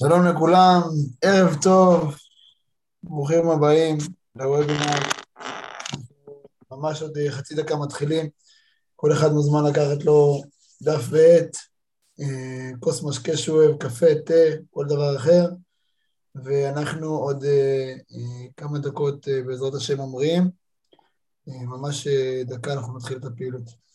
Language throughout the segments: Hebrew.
שלום לכולם, ערב טוב, ברוכים הבאים לוובינר. ממש עוד חצי דקה מתחילים, כל אחד מוזמן לקחת לו דף ועט, אה, כוס משקה שהוא אוהב, קפה, תה, כל דבר אחר, ואנחנו עוד אה, אה, כמה דקות בעזרת השם אומרים, ממש דקה אנחנו נתחיל את הפעילות.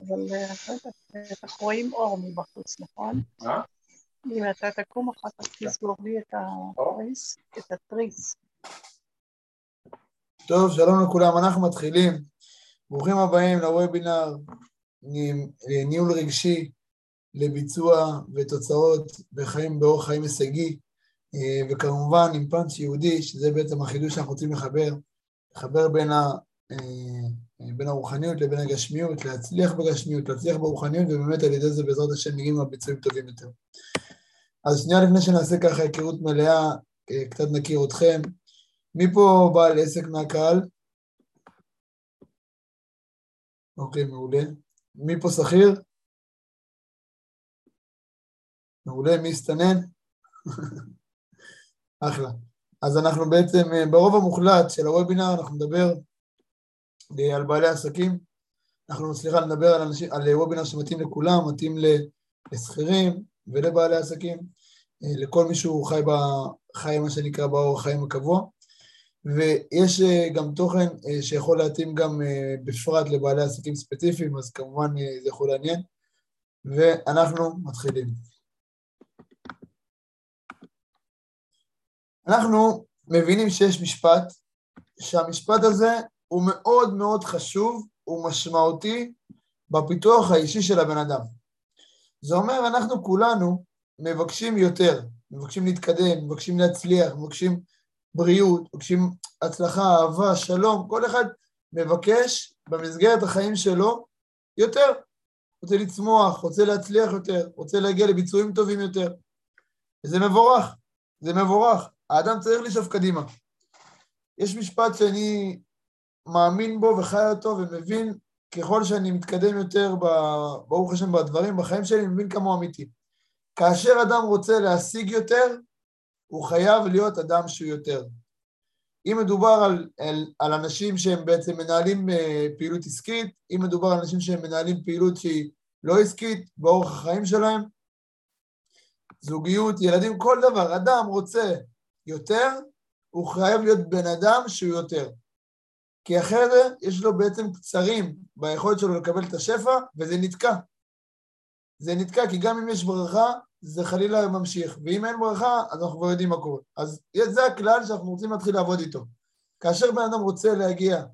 אבל אה, אנחנו רואים אור מבחוץ, נכון? מה? אם אתה תקום אחר כך תסגור לי את התריס, את התריס. טוב, שלום לכולם, אנחנו מתחילים. ברוכים הבאים לוובינר ניהול רגשי לביצוע ותוצאות בחיים באורח חיים הישגי, אה, וכמובן עם פאנץ' יהודי, שזה בעצם החידוש שאנחנו רוצים לחבר, לחבר בין ה... בין הרוחניות לבין הגשמיות, להצליח בגשמיות, להצליח ברוחניות, ובאמת על ידי זה בעזרת השם נגיעים לביצועים טובים יותר. אז שנייה לפני שנעשה ככה היכרות מלאה, אה, קצת נכיר אתכם. מי פה בעל עסק מהקהל? אוקיי, מעולה. מי פה שכיר? מעולה, מי הסתנן? אחלה. אז אנחנו בעצם, אה, ברוב המוחלט של הוובינר אנחנו נדבר על בעלי עסקים. אנחנו, סליחה, נדבר על, אנשים, על וובינר שמתאים לכולם, מתאים לשכירים ולבעלי עסקים, אה, לכל מי שהוא חי, ב, חי מה שנקרא באורח החיים הקבוע. ויש אה, גם תוכן אה, שיכול להתאים גם בפרט לבעלי עסקים ספציפיים, אז כמובן זה יכול לעניין. ואנחנו מתחילים. אנחנו מבינים שיש משפט, שהמשפט הזה הוא מאוד מאוד חשוב ומשמעותי בפיתוח האישי של הבן אדם. זה אומר, אנחנו כולנו מבקשים יותר, מבקשים להתקדם, מבקשים להצליח, מבקשים בריאות, מבקשים הצלחה, אהבה, שלום, כל אחד מבקש במסגרת החיים שלו יותר. רוצה לצמוח, רוצה להצליח יותר, רוצה להגיע לביצועים טובים יותר. וזה מבורך, זה מבורך. האדם צריך לשאוף קדימה. יש משפט שאני מאמין בו וחי אותו ומבין ככל שאני מתקדם יותר, ברוך השם, בדברים, בחיים שלי, אני מבין כמה הוא אמיתי. כאשר אדם רוצה להשיג יותר, הוא חייב להיות אדם שהוא יותר. אם מדובר על, על, על אנשים שהם בעצם מנהלים אה, פעילות עסקית, אם מדובר על אנשים שהם מנהלים פעילות שהיא לא עסקית באורח החיים שלהם, זוגיות, ילדים, כל דבר, אדם רוצה יותר, הוא חייב להיות בן אדם שהוא יותר. כי אחרת יש לו בעצם קצרים ביכולת שלו לקבל את השפע, וזה נתקע. זה נתקע, כי גם אם יש ברכה, זה חלילה ממשיך, ואם אין ברכה, אז אנחנו כבר יודעים מה קורה. אז זה הכלל שאנחנו רוצים להתחיל לעבוד איתו. כאשר בן אדם רוצה להגיע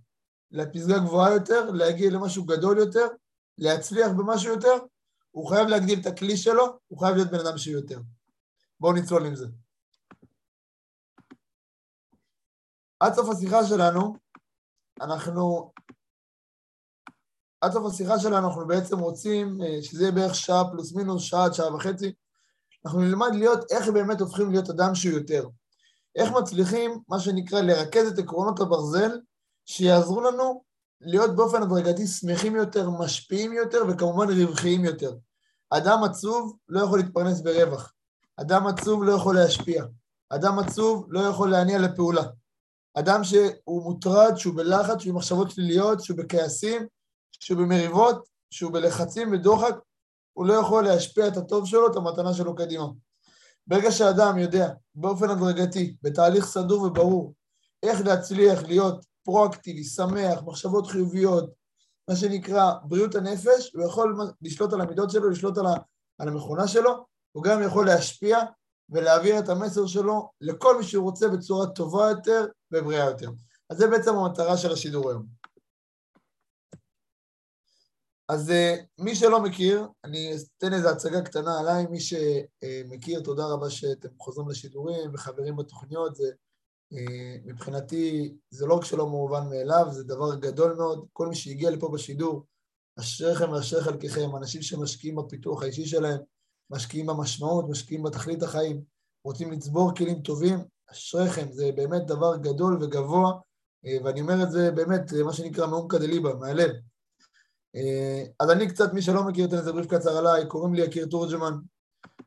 לפסגה גבוהה יותר, להגיע למשהו גדול יותר, להצליח במשהו יותר, הוא חייב להגדיל את הכלי שלו, הוא חייב להיות בן אדם שהוא יותר. בואו נצלול עם זה. עד סוף השיחה שלנו, אנחנו, עד סוף השיחה שלנו אנחנו בעצם רוצים אה, שזה יהיה בערך שעה פלוס מינוס, שעה עד שעה וחצי. אנחנו נלמד להיות, איך באמת הופכים להיות אדם שהוא יותר. איך מצליחים, מה שנקרא, לרכז את עקרונות הברזל, שיעזרו לנו להיות באופן הדרגתי שמחים יותר, משפיעים יותר וכמובן רווחיים יותר. אדם עצוב לא יכול להתפרנס ברווח. אדם עצוב לא יכול להשפיע. אדם עצוב לא יכול להניע לפעולה. אדם שהוא מוטרד, שהוא בלחץ, שהוא במחשבות שליליות, שהוא בכעסים, שהוא במריבות, שהוא בלחצים ודוחק, הוא לא יכול להשפיע את הטוב שלו, את המתנה שלו קדימה. ברגע שאדם יודע באופן הדרגתי, בתהליך סדור וברור, איך להצליח להיות פרואקטיבי, שמח, מחשבות חיוביות, מה שנקרא בריאות הנפש, הוא יכול לשלוט על המידות שלו, לשלוט על, המכונה שלו, הוא גם יכול להשפיע ולהעביר את המסר שלו לכל מי שהוא רוצה בצורה טובה יותר ובריאה יותר. אז זה בעצם המטרה של השידור היום. אז מי שלא מכיר, אני אתן איזו הצגה קטנה עליי, מי שמכיר, תודה רבה שאתם חוזרים לשידורים וחברים בתוכניות, זה מבחינתי, זה לא רק שלא מובן מאליו, זה דבר גדול מאוד. כל מי שהגיע לפה בשידור, אשריכם ואשרי חלקכם, אנשים שמשקיעים בפיתוח האישי שלהם, משקיעים במשמעות, משקיעים בתכלית החיים, רוצים לצבור כלים טובים, אשריכם, זה באמת דבר גדול וגבוה, ואני אומר את זה באמת, מה שנקרא מעומקא דליבה, מהלב. אז אני קצת, מי שלא מכיר, אתן איזה בריף קצר עליי, קוראים לי יקיר תורג'מן,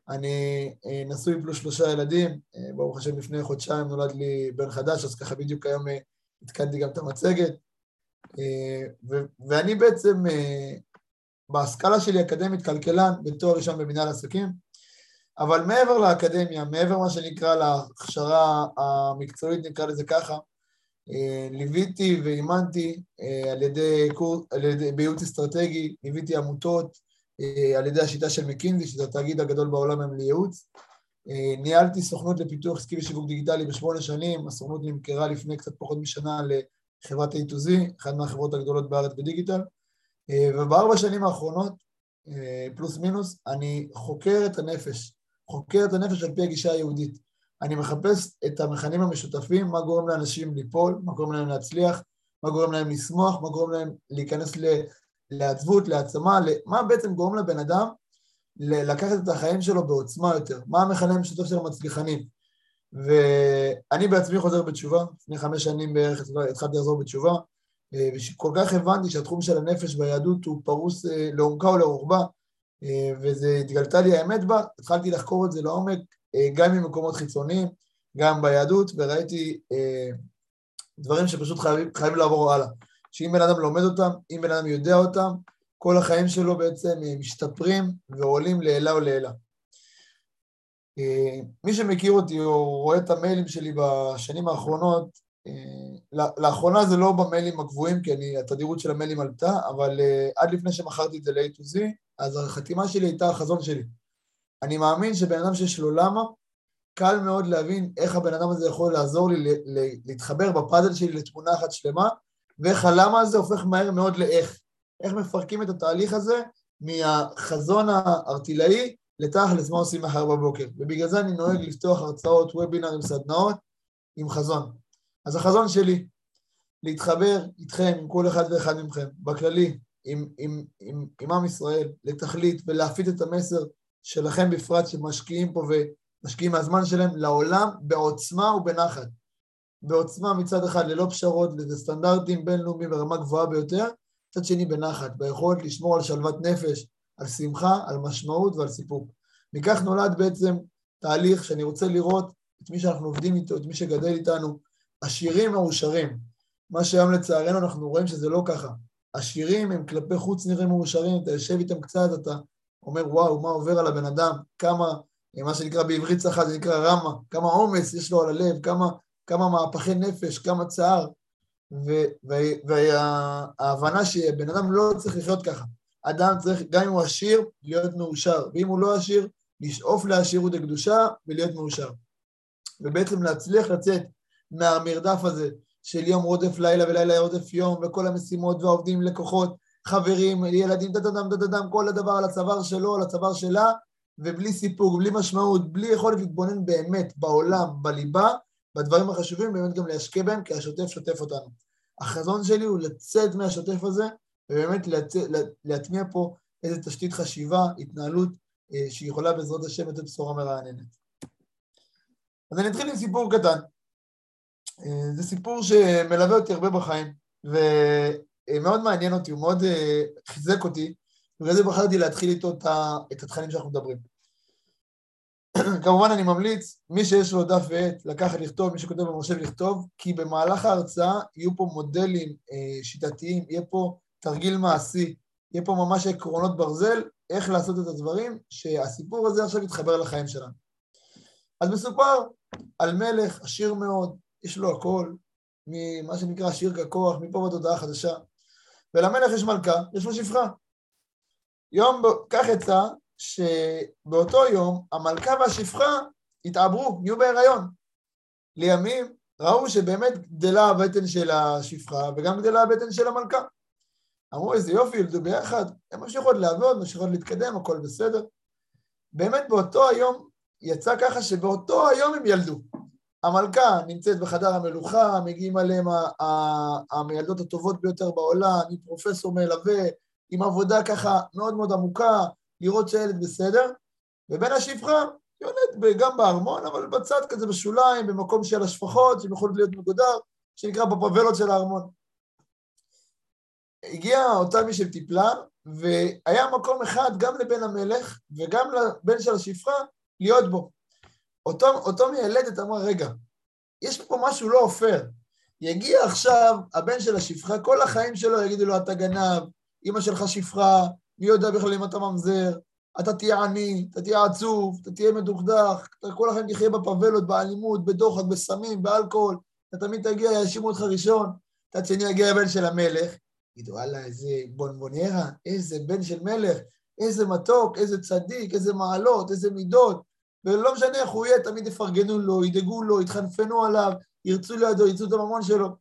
אני נשוי פלוס שלושה ילדים, ברוך השם לפני חודשיים נולד לי בן חדש, אז ככה בדיוק היום התקנתי גם את המצגת. ואני בעצם בהשכלה שלי אקדמית כלכלן בתואר ראשון במנהל עסקים, אבל מעבר לאקדמיה, מעבר מה שנקרא להכשרה המקצועית, נקרא לזה ככה, ליוויתי ואימנתי על ידי. על ידי בייעוץ אסטרטגי, ליוויתי עמותות על ידי השיטה של מקינזי, שזה התאגיד הגדול בעולם היום לייעוץ. ניהלתי סוכנות לפיתוח עסקי ושיווק דיגיטלי בשמונה שנים, הסוכנות נמכרה לפני קצת פחות משנה חברת A2Z, אחת מהחברות הגדולות בארץ בדיגיטל, ובארבע שנים האחרונות, פלוס מינוס, אני חוקר את הנפש, חוקר את הנפש על פי הגישה היהודית. אני מחפש את המכנים המשותפים, מה גורם לאנשים ליפול, מה גורם להם להצליח, מה גורם להם לשמוח, מה גורם להם להיכנס לעצבות, להעצמה, מה בעצם גורם לבן אדם לקחת את החיים שלו בעוצמה יותר, מה המכנה המשותף של המצליחנים. ואני בעצמי חוזר בתשובה, לפני חמש שנים בערך התחלתי לחזור בתשובה, וכל כך הבנתי שהתחום של הנפש ביהדות הוא פרוס אה, לעומקה ולרוחבה, אה, וזה התגלתה לי האמת בה, התחלתי לחקור את זה לעומק, אה, גם ממקומות חיצוניים, גם ביהדות, וראיתי דברים שפשוט חייבים, חייבים לעבור הלאה. שאם בן אדם לומד אותם, אם בן אדם יודע אותם, כל החיים שלו בעצם משתפרים ועולים לעילה או לעילה. אה, מי שמכיר אותי או רואה את המיילים שלי בשנים האחרונות, אה, לאחרונה זה לא במיילים הקבועים, כי אני, התדירות של המיילים עלתה, אבל אה, עד לפני שמכרתי את זה ל-A to Z, אז החתימה שלי הייתה החזון שלי. אני מאמין שבן אדם שיש לו למה, קל מאוד להבין איך הבן אדם הזה יכול לעזור לי להתחבר בפאזל שלי לתמונה אחת שלמה, ואיך הלמה הזה הופך מהר מאוד לאיך. איך מפרקים את התהליך הזה מהחזון הארטילאי לתכלס מה עושים מחר בבוקר. ובגלל זה אני נוהג לפתוח הרצאות, וובינרים, סדנאות עם חזון. אז החזון שלי, להתחבר איתכם, עם כל אחד ואחד מכם, בכללי, עם, עם, עם, עם עם ישראל, לתכלית ולהפיץ את המסר שלכם בפרט, שמשקיעים פה ומשקיעים מהזמן שלהם לעולם בעוצמה ובנחת. בעוצמה מצד אחד ללא פשרות, לזה סטנדרטים בינלאומיים ברמה גבוהה ביותר, מצד שני בנחת, ביכולת לשמור על שלוות נפש, על שמחה, על משמעות ועל סיפוק. מכך נולד בעצם תהליך שאני רוצה לראות את מי שאנחנו עובדים איתו, את מי שגדל איתנו, עשירים מאושרים. מה שהיום לצערנו אנחנו רואים שזה לא ככה. עשירים הם כלפי חוץ נראים מאושרים, אתה יושב איתם קצת, אתה אומר וואו, מה עובר על הבן אדם, כמה, מה שנקרא בעברית צחה זה נקרא רמה, כמה עומס יש לו על הלב, כמה, כמה מהפכי נפש, כמה צער, וההבנה שבן אדם לא צריך לחיות ככה. אדם צריך, גם אם הוא עשיר, להיות מאושר, ואם הוא לא עשיר, לשאוף לעשירות הקדושה ולהיות מאושר. ובעצם להצליח לצאת מהמרדף הזה של יום רודף לילה ולילה רודף יום, וכל המשימות והעובדים, לקוחות, חברים, ילדים, דדדם, דדדם, כל הדבר על הצוואר שלו, על הצוואר שלה, ובלי סיפוק, בלי משמעות, בלי יכולת להתבונן באמת בעולם, בליבה, בדברים החשובים, באמת גם להשקיע בהם, כי השוטף שוטף אותנו. החזון שלי הוא לצאת מהשוטף הזה, ובאמת להטמיע פה איזו תשתית חשיבה, התנהלות, אה, שיכולה בעזרת השם לתת בשורה מרעננת. אז אני אתחיל עם סיפור קטן. אה, זה סיפור שמלווה אותי הרבה בחיים, ומאוד מעניין אותי, הוא מאוד אה, חיזק אותי, ובגלל זה בחרתי להתחיל איתו את התכנים שאנחנו מדברים. כמובן אני ממליץ, מי שיש לו דף ועט, לקחת לכתוב, מי שכותב במחשב לכתוב, כי במהלך ההרצאה יהיו פה מודלים אה, שיטתיים, יהיה פה תרגיל מעשי, יהיה פה ממש עקרונות ברזל, איך לעשות את הדברים, שהסיפור הזה עכשיו יתחבר לחיים שלנו. אז מסופר על מלך עשיר מאוד, יש לו הכל, ממה שנקרא שיר ככוח, מפה בתודעה החדשה, ולמלך יש מלכה, יש לו שפחה. יום, כך יצא שבאותו יום המלכה והשפחה התעברו, נהיו בהיריון. לימים ראו שבאמת גדלה הבטן של השפחה וגם גדלה הבטן של המלכה. אמרו איזה יופי, ילדו ביחד, הן ממשיכות לעבוד, ממשיכות להתקדם, הכל בסדר. באמת באותו היום, יצא ככה שבאותו היום הם ילדו. המלכה נמצאת בחדר המלוכה, מגיעים עליהם המילדות הטובות ביותר בעולם, עם פרופסור מלווה, עם עבודה ככה מאוד מאוד עמוקה, לראות שהילד בסדר, ובין השפחה יולד גם בארמון, אבל בצד כזה בשוליים, במקום של השפחות, שהם יכולים להיות מגודר, שנקרא בפבלות של הארמון. הגיעה אותה מי שטיפלה, והיה מקום אחד גם לבן המלך וגם לבן של השפחה להיות בו. אותו, אותו מיילדת אמרה, רגע, יש פה משהו לא פייר. יגיע עכשיו הבן של השפחה, כל החיים שלו יגידו לו, אתה גנב, אמא שלך שפחה, מי יודע בכלל אם אתה ממזר, אתה תהיה עני, אתה תהיה עצוב, אתה תהיה מדוכדך, אתה כל החיים תחיה בפבלות, באלימות, בדוחק, בסמים, באלכוהול, אתה תמיד תגיע, יאשימו אותך ראשון, מצד שני יגיע הבן של המלך, יגידו, וואלה, איזה בונבוניירה, איזה בן של מלך, איזה מתוק, איזה צדיק, איזה מעלות, איזה מידות, ולא משנה איך הוא יהיה, תמיד יפרגנו לו, ידאגו לו, יתחנפנו עליו, ירצו לידו, ירצו את הממון שלו.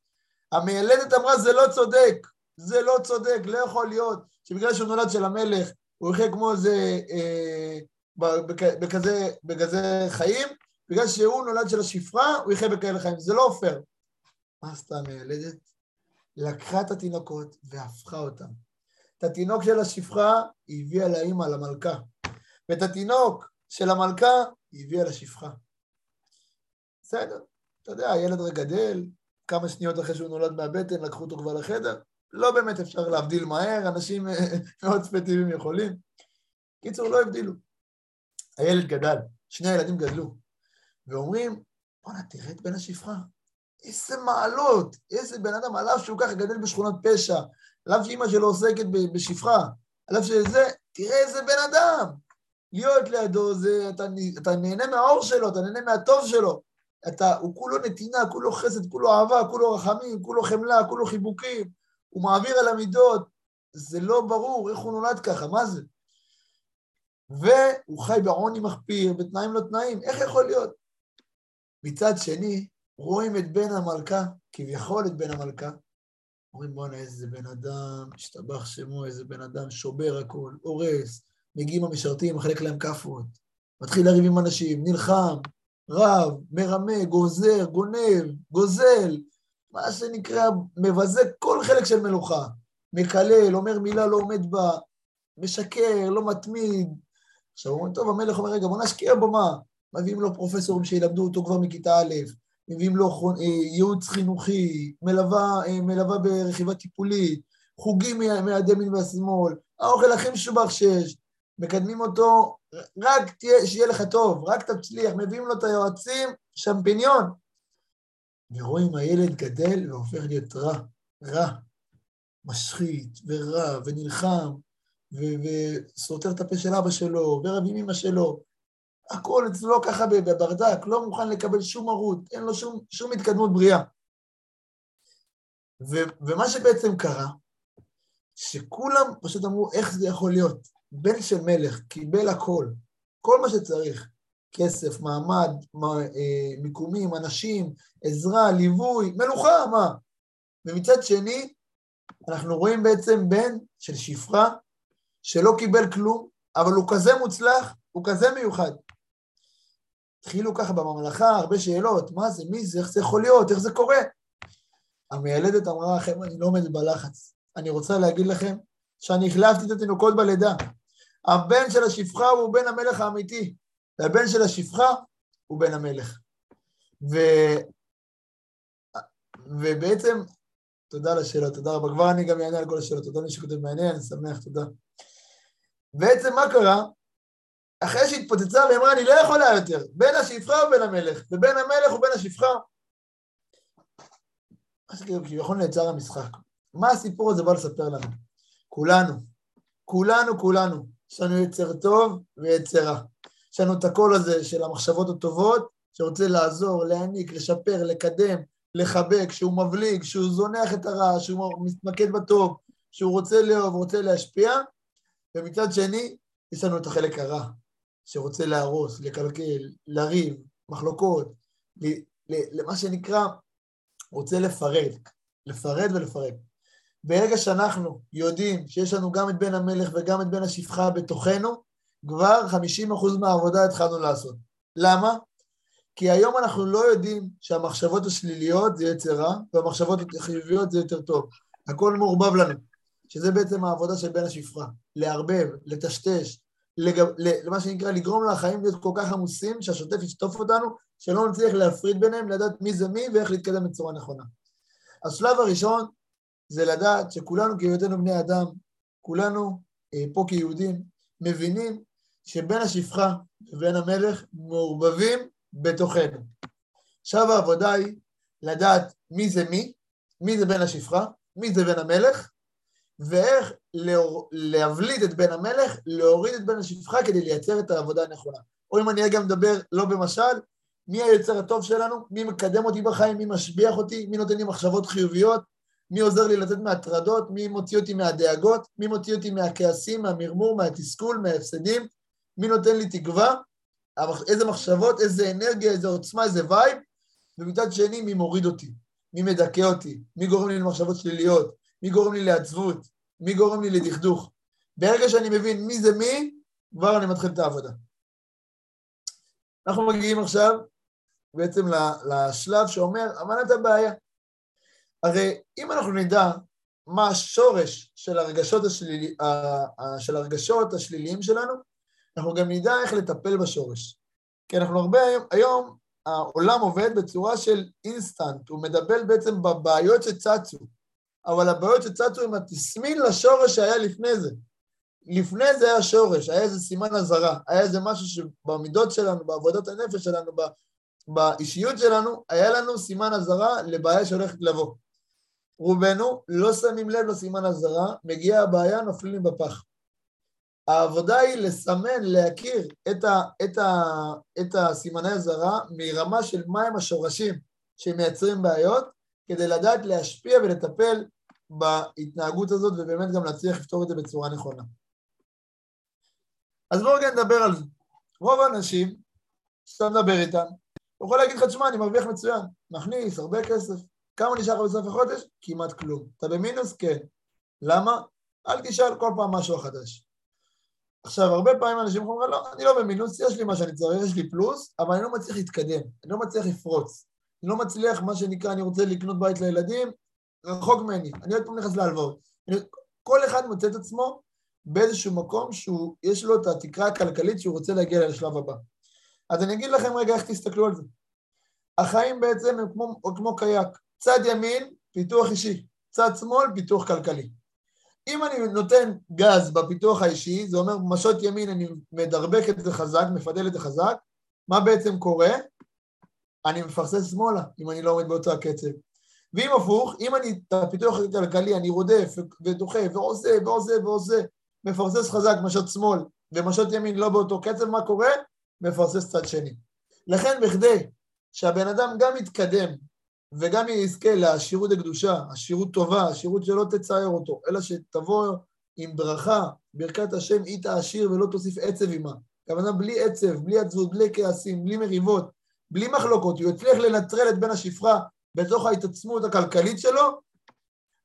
המיילדת אמרה, זה לא צודק, זה לא צודק, לא יכול להיות שבגלל שהוא נולד של המלך, הוא יחיה כמו איזה, אה, בכזה, בכזה חיים, בגלל שהוא נולד של השפרה, הוא יחיה בכאלה חיים. זה לא פייר. מה עשתה המיילדת? לקחה את התינוקות והפכה אותם. את התינוק של השפחה היא הביאה לאימא, למלכה. ואת התינוק של המלכה היא הביאה לשפחה. בסדר, אתה יודע, הילד רק גדל, כמה שניות אחרי שהוא נולד מהבטן, לקחו אותו כבר לחדר. לא באמת אפשר להבדיל מהר, אנשים מאוד ספציפיים יכולים. קיצור, לא הבדילו. הילד גדל, שני הילדים גדלו, ואומרים, בואנה, תראה את בן השפחה. איזה מעלות, איזה בן אדם, עליו שהוא ככה גדל בשכונת פשע, עליו שאימא שלו עוסקת בשפחה, עליו שזה, תראה איזה בן אדם. להיות לידו, זה, אתה, אתה נהנה מהאור שלו, אתה נהנה מהטוב שלו. אתה, הוא כולו נתינה, כולו חסד, כולו אהבה, כולו רחמים, כולו חמלה, כולו חיבוקים. הוא מעביר על המידות. זה לא ברור איך הוא נולד ככה, מה זה? והוא חי בעוני מחפיר, בתנאים לא תנאים, איך יכול להיות? מצד שני, רואים את בן המלכה, כביכול את בן המלכה, אומרים בואנה איזה בן אדם, השתבח שמו, איזה בן אדם, שובר הכל, הורס, מגיעים המשרתים, מחלק להם כאפות, מתחיל לריב עם אנשים, נלחם, רב, מרמה, גוזר, גונב, גוזל, מה שנקרא, מבזה כל חלק של מלוכה. מקלל, אומר מילה לא עומד בה, משקר, לא מתמיד. עכשיו אומרים, טוב, המלך אומר, רגע, בוא נשקיע בו מה? מביאים לו פרופסורים שילמדו אותו כבר מכיתה א', מביאים לו אה, ייעוץ חינוכי, מלווה, אה, מלווה ברכיבה טיפולית, חוגים מהידי מין והשמאל, האוכל הכי משובח שיש, מקדמים אותו, רק תהיה, שיהיה לך טוב, רק תצליח, מביאים לו את היועצים, שמפיניון. ורואים הילד גדל והופך להיות רע, רע, משחית ורע ונלחם, וסותר את הפה של אבא שלו, ורב עם אמא שלו, הכל אצלו ככה בברדק, לא מוכן לקבל שום ערות, אין לו שום, שום התקדמות בריאה. ו, ומה שבעצם קרה, שכולם פשוט אמרו, איך זה יכול להיות? בן של מלך קיבל הכל, כל מה שצריך, כסף, מעמד, אה, מיקומים, אנשים, עזרה, ליווי, מלוכה, מה? ומצד שני, אנחנו רואים בעצם בן של שפחה שלא קיבל כלום, אבל הוא כזה מוצלח, הוא כזה מיוחד. התחילו ככה בממלכה הרבה שאלות, מה זה, מי זה, איך זה יכול להיות, איך זה קורה? המיילדת אמרה, לכם, אני לא עומדת בלחץ. אני רוצה להגיד לכם שאני החלפתי את התינוקות בלידה. הבן של השפחה הוא בן המלך האמיתי, והבן של השפחה הוא בן המלך. ו... ובעצם, תודה על השאלות, תודה רבה. כבר אני גם אענה על כל השאלות. תודה למי שכותב מעניין, אני שמח, תודה. בעצם מה קרה? אחרי שהתפוצצה ואמרה, אני לא יכולה יותר, בין השפחה ובין המלך, ובין המלך ובין השפחה. זה כאילו, כביכול נעצר המשחק. מה הסיפור הזה בא לספר לנו? כולנו, כולנו, כולנו, יש לנו יצר טוב ויצר רע. יש לנו את הקול הזה של המחשבות הטובות, שרוצה לעזור, להעניק, לשפר, לקדם, לחבק, שהוא מבליג, שהוא זונח את הרע, שהוא מתמקד בטוב, שהוא רוצה לאהוב, רוצה להשפיע, ומצד שני, יש לנו את החלק הרע, שרוצה להרוס, לקלקל, לריב, מחלוקות, למה שנקרא, רוצה לפרק, לפרד ולפרק. ברגע שאנחנו יודעים שיש לנו גם את בן המלך וגם את בן השפחה בתוכנו, כבר 50% מהעבודה התחלנו לעשות. למה? כי היום אנחנו לא יודעים שהמחשבות השליליות זה יצר רע, והמחשבות החיוביות זה יותר טוב. הכל מעורבב לנו, שזה בעצם העבודה של בן השפחה. לערבב, לטשטש, לג... למה שנקרא לגרום לחיים להיות כל כך עמוסים, שהשוטף ישטוף אותנו, שלא נצליח להפריד ביניהם, לדעת מי זה מי ואיך להתקדם בצורה נכונה. השלב הראשון זה לדעת שכולנו כהיותנו בני אדם, כולנו אה, פה כיהודים, מבינים שבין השפחה ובין המלך מעורבבים בתוכנו. עכשיו העבודה היא לדעת מי זה מי, מי זה בן השפחה, מי זה בן המלך, ואיך להבליט את בן המלך, להוריד את בן השפחה כדי לייצר את העבודה הנכונה. או אם אני גם מדבר לא במשל, מי היוצר הטוב שלנו, מי מקדם אותי בחיים, מי משביח אותי, מי נותן לי מחשבות חיוביות, מי עוזר לי לצאת מהטרדות, מי מוציא אותי מהדאגות, מי מוציא אותי מהכעסים, מהמרמור, מהתסכול, מההפסדים, מי נותן לי תקווה, איזה מחשבות, איזה אנרגיה, איזה עוצמה, איזה vibe, ומצד שני, מי מוריד אותי, מי מדכא אותי, מי גורם לי למחשבות שליליות, מי גורם לי לעצבות, מי גורם לי לדכדוך. ברגע שאני מבין מי זה מי, כבר אני מתחיל את העבודה. אנחנו מגיעים עכשיו בעצם לשלב שאומר, אמנת הבעיה. הרי אם אנחנו נדע מה השורש של הרגשות, השלילי, של הרגשות השליליים שלנו, אנחנו גם נדע איך לטפל בשורש. כי אנחנו הרבה היום, היום העולם עובד בצורה של אינסטנט, הוא מדבר בעצם בבעיות שצצו, אבל הבעיות שצצו הם התסמין לשורש שהיה לפני זה. לפני זה היה שורש, היה איזה סימן אזהרה, היה איזה משהו שבמידות שלנו, בעבודת הנפש שלנו, באישיות שלנו, היה לנו סימן אזהרה לבעיה שהולכת לבוא. רובנו לא שמים לב לסימן אזהרה, מגיעה הבעיה, נופלים בפח. העבודה היא לסמן, להכיר את, ה, את, ה, את הסימני אזהרה מרמה של מהם השורשים שמייצרים בעיות, כדי לדעת להשפיע ולטפל בהתנהגות הזאת ובאמת גם להצליח לפתור את זה בצורה נכונה. אז בואו רגע נדבר על זה. רוב האנשים, שאתה מדבר איתם, הוא יכול להגיד לך, תשמע, אני מרוויח מצוין, מכניס הרבה כסף. כמה נשאר לך בסוף החודש? כמעט כלום. אתה במינוס? כן. למה? אל תשאל כל פעם משהו חדש. עכשיו, הרבה פעמים אנשים אומרים, לא, אני לא במינוס, יש לי מה שאני צריך, יש לי פלוס, אבל אני לא מצליח להתקדם, אני לא מצליח לפרוץ. אני לא מצליח, מה שנקרא, אני רוצה לקנות בית לילדים, רחוק ממני, אני עוד פעם נכנס להלוואות. כל אחד מוצא את עצמו באיזשהו מקום שיש לו את התקרה הכלכלית שהוא רוצה להגיע לשלב הבא. אז אני אגיד לכם רגע איך תסתכלו על זה. החיים בעצם הם כמו, כמו קייק. צד ימין, פיתוח אישי, צד שמאל, פיתוח כלכלי. אם אני נותן גז בפיתוח האישי, זה אומר משות ימין, אני מדרבק את זה חזק, מפדל את זה חזק, מה בעצם קורה? אני מפרסס שמאלה, אם אני לא עומד באותו הקצב. ואם הפוך, אם אני, את הפיתוח הכלכלי, אני רודף ודוחף ועושה ועושה ועושה, מפרסס חזק משות שמאל ומשות ימין לא באותו קצב, מה קורה? מפרסס צד שני. לכן בכדי שהבן אדם גם יתקדם וגם יזכה לעשירות הקדושה, עשירות טובה, עשירות שלא תצער אותו, אלא שתבוא עם ברכה, ברכת השם היא תעשיר ולא תוסיף עצב עימה. הכוונה בלי עצב, בלי עצבות, בלי כעסים, בלי מריבות, בלי מחלוקות, הוא יצליח לנטרל את בן השפחה בתוך ההתעצמות הכלכלית שלו,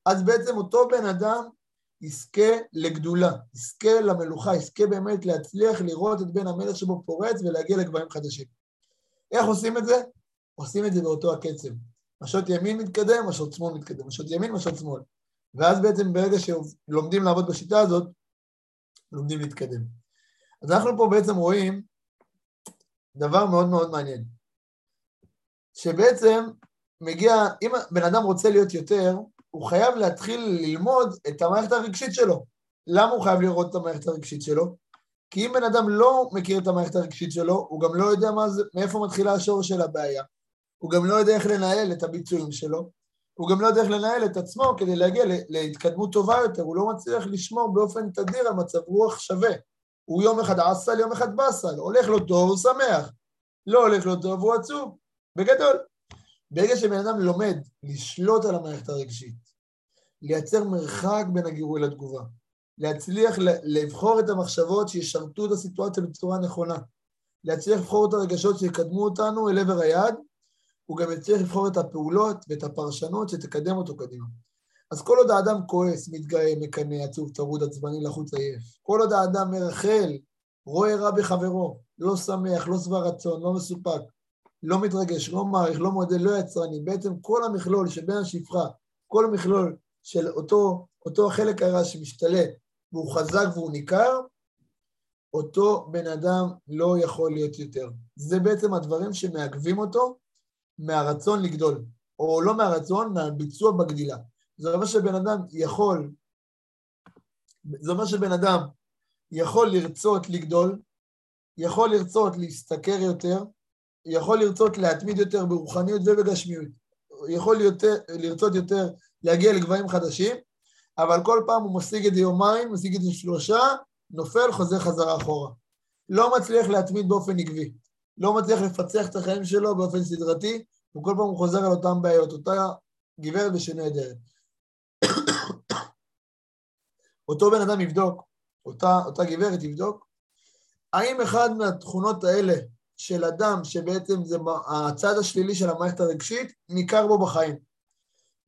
אז בעצם אותו בן אדם יזכה לגדולה, יזכה למלוכה, יזכה באמת להצליח לראות את בן המלך שבו פורץ ולהגיע לגבהים חדשים. איך עושים את זה? עושים את זה באותו הקצב. משות ימין מתקדם, משות שמאל מתקדם, משות ימין, משות שמאל. ואז בעצם ברגע שלומדים לעבוד בשיטה הזאת, לומדים להתקדם. אז אנחנו פה בעצם רואים דבר מאוד מאוד מעניין, שבעצם מגיע, אם בן אדם רוצה להיות יותר, הוא חייב להתחיל ללמוד את המערכת הרגשית שלו. למה הוא חייב לראות את המערכת הרגשית שלו? כי אם בן אדם לא מכיר את המערכת הרגשית שלו, הוא גם לא יודע זה, מאיפה מתחילה השור של הבעיה. הוא גם לא יודע איך לנהל את הביצועים שלו, הוא גם לא יודע איך לנהל את עצמו כדי להגיע להתקדמות טובה יותר, הוא לא מצליח לשמור באופן תדיר על מצב רוח שווה. הוא יום אחד עסל, יום אחד באסל, הולך לו טוב, הוא שמח. לא הולך לו טוב, הוא עצוב. בגדול. ברגע שבן אדם לומד לשלוט על המערכת הרגשית, לייצר מרחק בין הגירוי לתגובה, להצליח לבחור את המחשבות שישרתו את הסיטואציה בצורה נכונה, להצליח לבחור את הרגשות שיקדמו אותנו אל עבר היעד, הוא גם יצליח לבחור את הפעולות ואת הפרשנות שתקדם אותו קדימה. אז כל עוד האדם כועס, מתגאה, מקנא, עצוב, טרוד, עצבני, לחוץ, עייף, כל עוד האדם מרחל, רואה רע בחברו, לא שמח, לא שבע רצון, לא מסופק, לא מתרגש, לא מעריך, לא מודה, לא יצרני, בעצם כל המכלול שבין השפחה, כל המכלול של אותו, אותו החלק הרע שמשתלט והוא חזק והוא ניכר, אותו בן אדם לא יכול להיות יותר. זה בעצם הדברים שמעכבים אותו מהרצון לגדול, או לא מהרצון, מהביצוע בגדילה. זה אומר שבן אדם יכול, זה אומר שבן אדם יכול לרצות לגדול, יכול לרצות להשתכר יותר, יכול לרצות להתמיד יותר ברוחניות ובגשמיות, יכול יותר, לרצות יותר להגיע לגבהים חדשים, אבל כל פעם הוא משיג את זה יומיים, משיג את זה שלושה, נופל, חוזר חזרה אחורה. לא מצליח להתמיד באופן עקבי, לא מצליח לפצח את החיים שלו באופן סדרתי, וכל פעם הוא חוזר על אותן בעיות, אותה גברת בשינוי אדרת. אותו בן אדם יבדוק, אותה, אותה גברת יבדוק, האם אחד מהתכונות האלה של אדם שבעצם זה הצד השלילי של המערכת הרגשית, ניכר בו בחיים.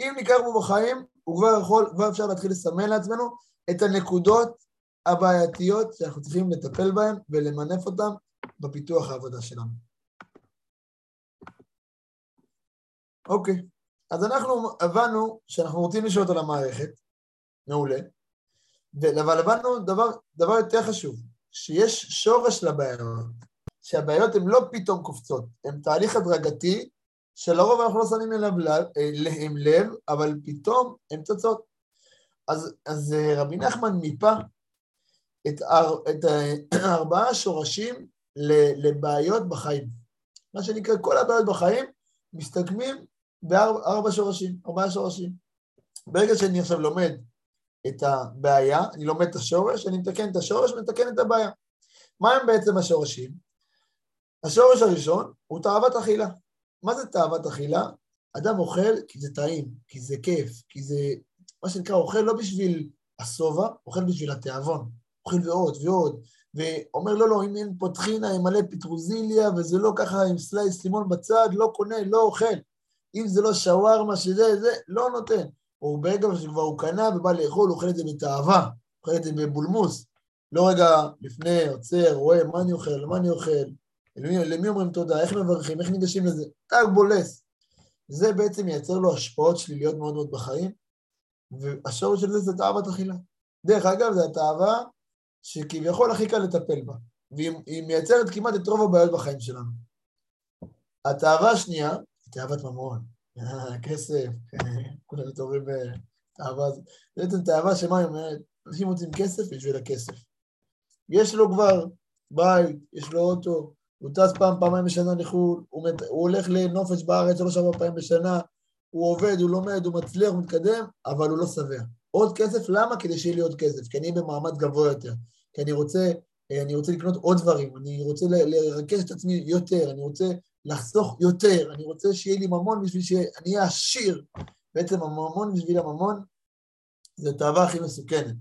אם ניכר בו בחיים, הוא כבר יכול, כבר אפשר להתחיל לסמן לעצמנו את הנקודות הבעייתיות שאנחנו צריכים לטפל בהן ולמנף אותן בפיתוח העבודה שלנו. אוקיי, אז אנחנו הבנו שאנחנו רוצים לשאול על המערכת, מעולה, אבל הבנו דבר, דבר יותר חשוב, שיש שורש לבעיות, שהבעיות הן לא פתאום קופצות, הן תהליך הדרגתי שלרוב אנחנו לא שמים אליהם לב, אבל פתאום הן צצות. אז, אז אה, רבי נחמן מיפה את, את ארבעה שורשים לבעיות בחיים. מה שנקרא, כל הבעיות בחיים מסתכמים בארבע שורשים, ארבעה שורשים. ברגע שאני עכשיו לומד את הבעיה, אני לומד את השורש, אני מתקן את השורש ומתקן את הבעיה. מה הם בעצם השורשים? השורש הראשון הוא תאוות אכילה. מה זה תאוות אכילה? אדם אוכל כי זה טעים, כי זה כיף, כי זה מה שנקרא אוכל לא בשביל השובע, אוכל בשביל התיאבון. אוכל ועוד ועוד, ואומר לא, לא, אם אין פה טחינה מלא פטרוזיליה, וזה לא ככה עם סלייס לימון בצד, לא קונה, לא אוכל. אם זה לא שווארמה שזה, זה, לא נותן. או ברגע שכבר הוא קנה ובא לאכול, אוכל את זה בתאווה, אוכל את זה בבולמוס. לא רגע לפני, עוצר, רואה מה אני אוכל, מה אני אוכל, למי, למי אומרים תודה, איך מברכים, איך ניגשים לזה, טאג בולס. זה בעצם מייצר לו השפעות שליליות מאוד מאוד בחיים, והשורש של זה זה תאוות אכילה. דרך אגב, זו התאווה שכביכול הכי קל לטפל בה, והיא מייצרת כמעט את רוב הבעיות בחיים שלנו. התאווה השנייה תאוות ממון. כסף, כולם מתעוררים בתאווה הזאת. בעצם תאווה שמה היא אומרת? אנשים רוצים כסף בשביל הכסף. יש לו כבר בית, יש לו אוטו, הוא טס פעם, פעמיים בשנה לחו"ל, הוא, מת, הוא הולך לנופש בארץ שלוש ארבע פעמים בשנה, הוא עובד, הוא לומד, הוא מצליח, הוא מתקדם, אבל הוא לא שבע. עוד כסף, למה? כדי שיהיה לי עוד כסף, כי אני במעמד גבוה יותר, כי אני רוצה, אני רוצה לקנות עוד דברים, אני רוצה לרכז את עצמי יותר, אני רוצה לחסוך יותר, אני רוצה שיהיה לי ממון בשביל שאני אהיה עשיר. בעצם הממון בשביל הממון זה תאווה הכי מסוכנת,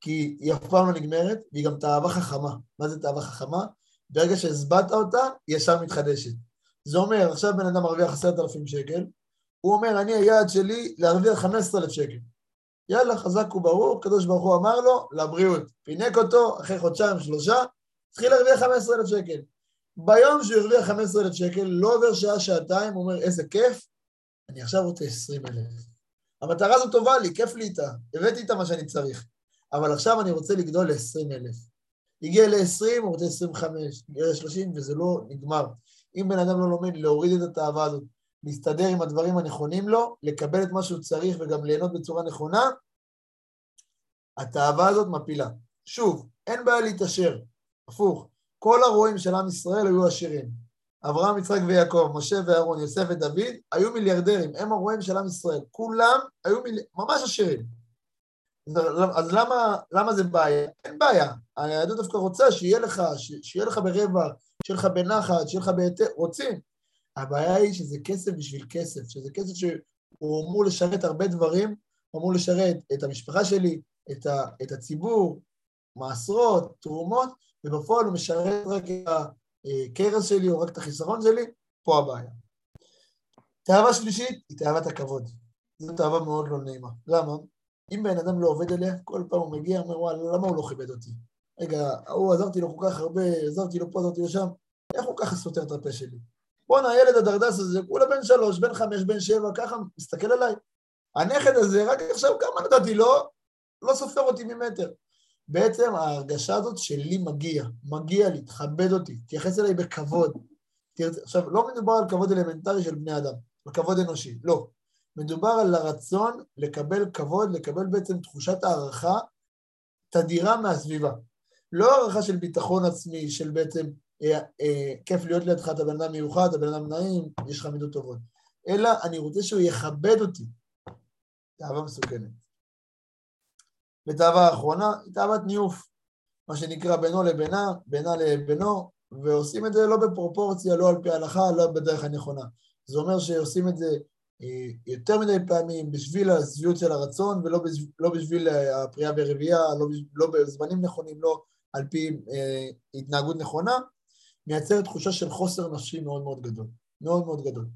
כי היא אף פעם לא נגמרת, והיא גם תאווה חכמה. מה זה תאווה חכמה? ברגע שהסבעת אותה, היא ישר מתחדשת. זה אומר, עכשיו בן אדם מרוויח עשרת אלפים שקל, הוא אומר, אני היעד שלי להרוויח חמש עשרה אלף שקל. יאללה, חזק וברור, הקדוש ברוך הוא אמר לו, לבריאות. פינק אותו, אחרי חודשיים, שלושה, התחיל להרוויח חמש עשרה אלף שקל. ביום שהוא הרוויח 15,000 שקל, לא עובר שעה, שעתיים, הוא אומר, איזה כיף, אני עכשיו רוצה 20,000. המטרה הזו טובה לי, כיף לי איתה, הבאתי איתה מה שאני צריך, אבל עכשיו אני רוצה לגדול ל-20,000. הגיע ל-20, הוא רוצה 25, הגיע ל-30, וזה לא נגמר. אם בן אדם לא לומד להוריד את התאווה הזאת, להסתדר עם הדברים הנכונים לו, לקבל את מה שהוא צריך וגם ליהנות בצורה נכונה, התאווה הזאת מפילה. שוב, אין בעיה להתעשר, הפוך. כל הרועים של עם ישראל היו עשירים. אברהם, יצחק ויעקב, משה ואהרון, יוסף ודוד, היו מיליארדרים, הם הרועים של עם ישראל. כולם היו מיל... ממש עשירים. אז למה, למה זה בעיה? אין בעיה. היהדות דווקא רוצה שיהיה לך, שיהיה לך ברווח, שיהיה לך בנחת, שיהיה לך בהיתר, רוצים. הבעיה היא שזה כסף בשביל כסף, שזה כסף שהוא אמור לשרת הרבה דברים, הוא אמור לשרת את המשפחה שלי, את, ה, את הציבור, מעשרות, תרומות, ובפועל הוא משרת רק את הכרס שלי או רק את החיסרון שלי, פה הבעיה. תאווה שלישית היא תאוות הכבוד. זאת אהבה מאוד לא נעימה. למה? אם בן אדם לא עובד עליה, כל פעם הוא מגיע, אומר, וואלה, למה הוא לא כיבד אותי? רגע, ההוא עזרתי לו כל כך הרבה, עזרתי לו פה, עזרתי לו שם, איך הוא ככה סותר את הפה שלי? בואנה, הילד הדרדס הזה, כולה בן שלוש, בן חמש, בן שבע, ככה, מסתכל עליי. הנכד הזה, רק עכשיו כמה נתתי לו, לא סופר אותי ממטר. בעצם ההרגשה הזאת שלי מגיע, מגיע לי, תכבד אותי, תייחס אליי בכבוד. תרצ... עכשיו, לא מדובר על כבוד אלמנטרי של בני אדם, על כבוד אנושי, לא. מדובר על הרצון לקבל כבוד, לקבל בעצם תחושת הערכה תדירה מהסביבה. לא הערכה של ביטחון עצמי, של בעצם כיף להיות לידך, אתה בן אדם מיוחד, אתה בן אדם נעים, יש לך מידות טובות. אלא אני רוצה שהוא יכבד אותי. תאווה מסוכנת. ותאווה האחרונה היא תאוות ניאוף, מה שנקרא בינו לבינה, בינה לבינו, ועושים את זה לא בפרופורציה, לא על פי ההלכה, לא בדרך הנכונה. זה אומר שעושים את זה אה, יותר מדי פעמים בשביל השביעות של הרצון ולא בשביל, לא בשביל הפריאה ברבייה, לא, לא בזמנים נכונים, לא על פי אה, התנהגות נכונה, מייצר תחושה של חוסר נפשי מאוד מאוד גדול, מאוד מאוד גדול.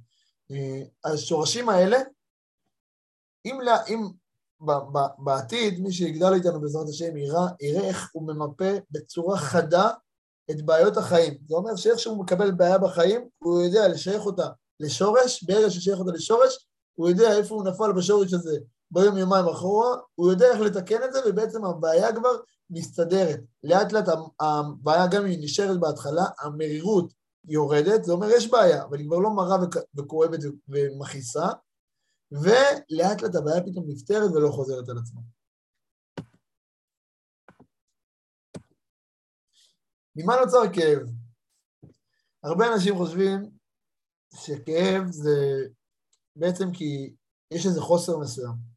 אה, השורשים האלה, אם, לה, אם ב, ב, בעתיד מי שיגדל איתנו בעזרת השם יראה, יראה איך הוא ממפה בצורה חדה את בעיות החיים. זה אומר שאיך שהוא מקבל בעיה בחיים, הוא יודע לשייך אותה לשורש, ברגע ששייך אותה לשורש, הוא יודע איפה הוא נפל בשורש הזה ביום יומיים אחורה, הוא יודע איך לתקן את זה, ובעצם הבעיה כבר מסתדרת. לאט לאט הבעיה גם אם היא נשארת בהתחלה, המרירות יורדת, זה אומר יש בעיה, אבל היא כבר לא מרה וכואבת ומכעיסה, ולאט לאט הבעיה פתאום נפתרת ולא חוזרת על עצמה. ממה נוצר כאב? הרבה אנשים חושבים שכאב זה בעצם כי יש איזה חוסר מסוים,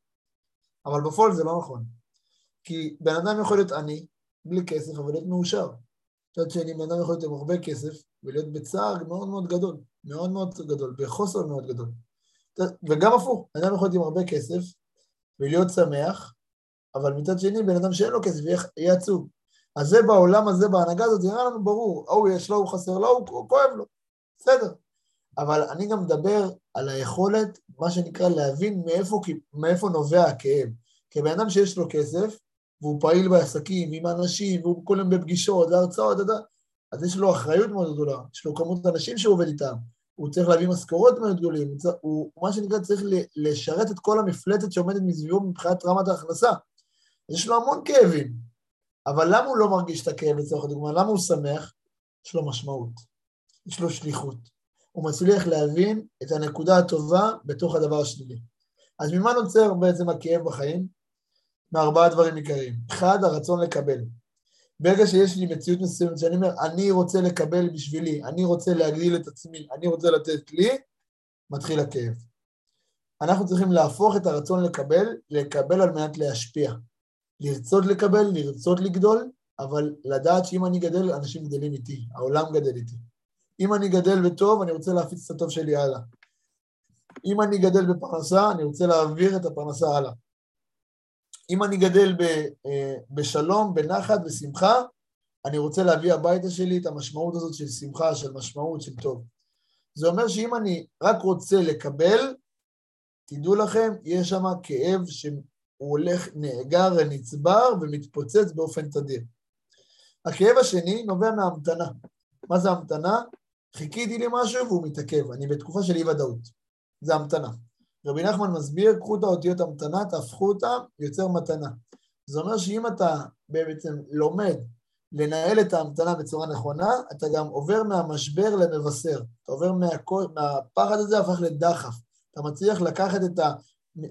אבל בפועל זה לא נכון. כי בן אדם יכול להיות עני, בלי כסף, אבל להיות מאושר. מצד שני, בן אדם יכול להיות עם הרבה כסף ולהיות בצער מאוד מאוד גדול, מאוד מאוד גדול, בחוסר מאוד גדול. וגם הפוך, בן אדם יכול להיות עם הרבה כסף ולהיות שמח, אבל מצד שני, בן אדם שאין לו כסף יהיה עצוב. אז זה בעולם הזה, בהנהגה הזאת, זה נראה לנו ברור, ההוא יש לו, הוא חסר לו, הוא כואב לו, בסדר. אבל אני גם מדבר על היכולת, מה שנקרא, להבין מאיפה, מאיפה נובע הכאב. כי בן אדם שיש לו כסף, והוא פעיל בעסקים, עם אנשים, והוא כל יום בפגישות, והרצאות, אז יש לו אחריות מאוד גדולה, יש לו כמות אנשים שהוא עובד איתם, הוא צריך להביא משכורות מאוד גדולים, הוא, הוא מה שנקרא צריך לשרת את כל המפלטת שעומדת מסביבו מבחינת רמת ההכנסה. יש לו המון כאבים, אבל למה הוא לא מרגיש את הכאב לצורך הדוגמה? למה הוא שמח? יש לו משמעות, יש לו שליחות. הוא מצליח להבין את הנקודה הטובה בתוך הדבר השלילי. אז ממה נוצר בעצם הכאב בחיים? מארבעה דברים עיקריים. אחד, הרצון לקבל. ברגע שיש לי מציאות מסוימת שאני אומר, אני רוצה לקבל בשבילי, אני רוצה להגדיל את עצמי, אני רוצה לתת לי, מתחיל הכאב. אנחנו צריכים להפוך את הרצון לקבל, לקבל על מנת להשפיע. לרצות לקבל, לרצות לגדול, אבל לדעת שאם אני גדל, אנשים גדלים איתי, העולם גדל איתי. אם אני גדל בטוב, אני רוצה להפיץ את הטוב שלי הלאה. אם אני גדל בפרנסה, אני רוצה להעביר את הפרנסה הלאה. אם אני גדל ב, אה, בשלום, בנחת, בשמחה, אני רוצה להביא הביתה שלי את המשמעות הזאת של שמחה, של משמעות, של טוב. זה אומר שאם אני רק רוצה לקבל, תדעו לכם, יש שם כאב שהוא הולך, נאגר, נצבר ומתפוצץ באופן תדיר. הכאב השני נובע מהמתנה. מה זה המתנה? חיכיתי למשהו והוא מתעכב, אני בתקופה של אי-ודאות. זה המתנה. רבי נחמן מסביר, קחו את האותיות המתנה, תהפכו אותה, יוצר מתנה. זה אומר שאם אתה בעצם לומד לנהל את ההמתנה בצורה נכונה, אתה גם עובר מהמשבר למבשר. אתה עובר מהכל, מהפחד הזה, הפך לדחף. אתה מצליח לקחת את, ה,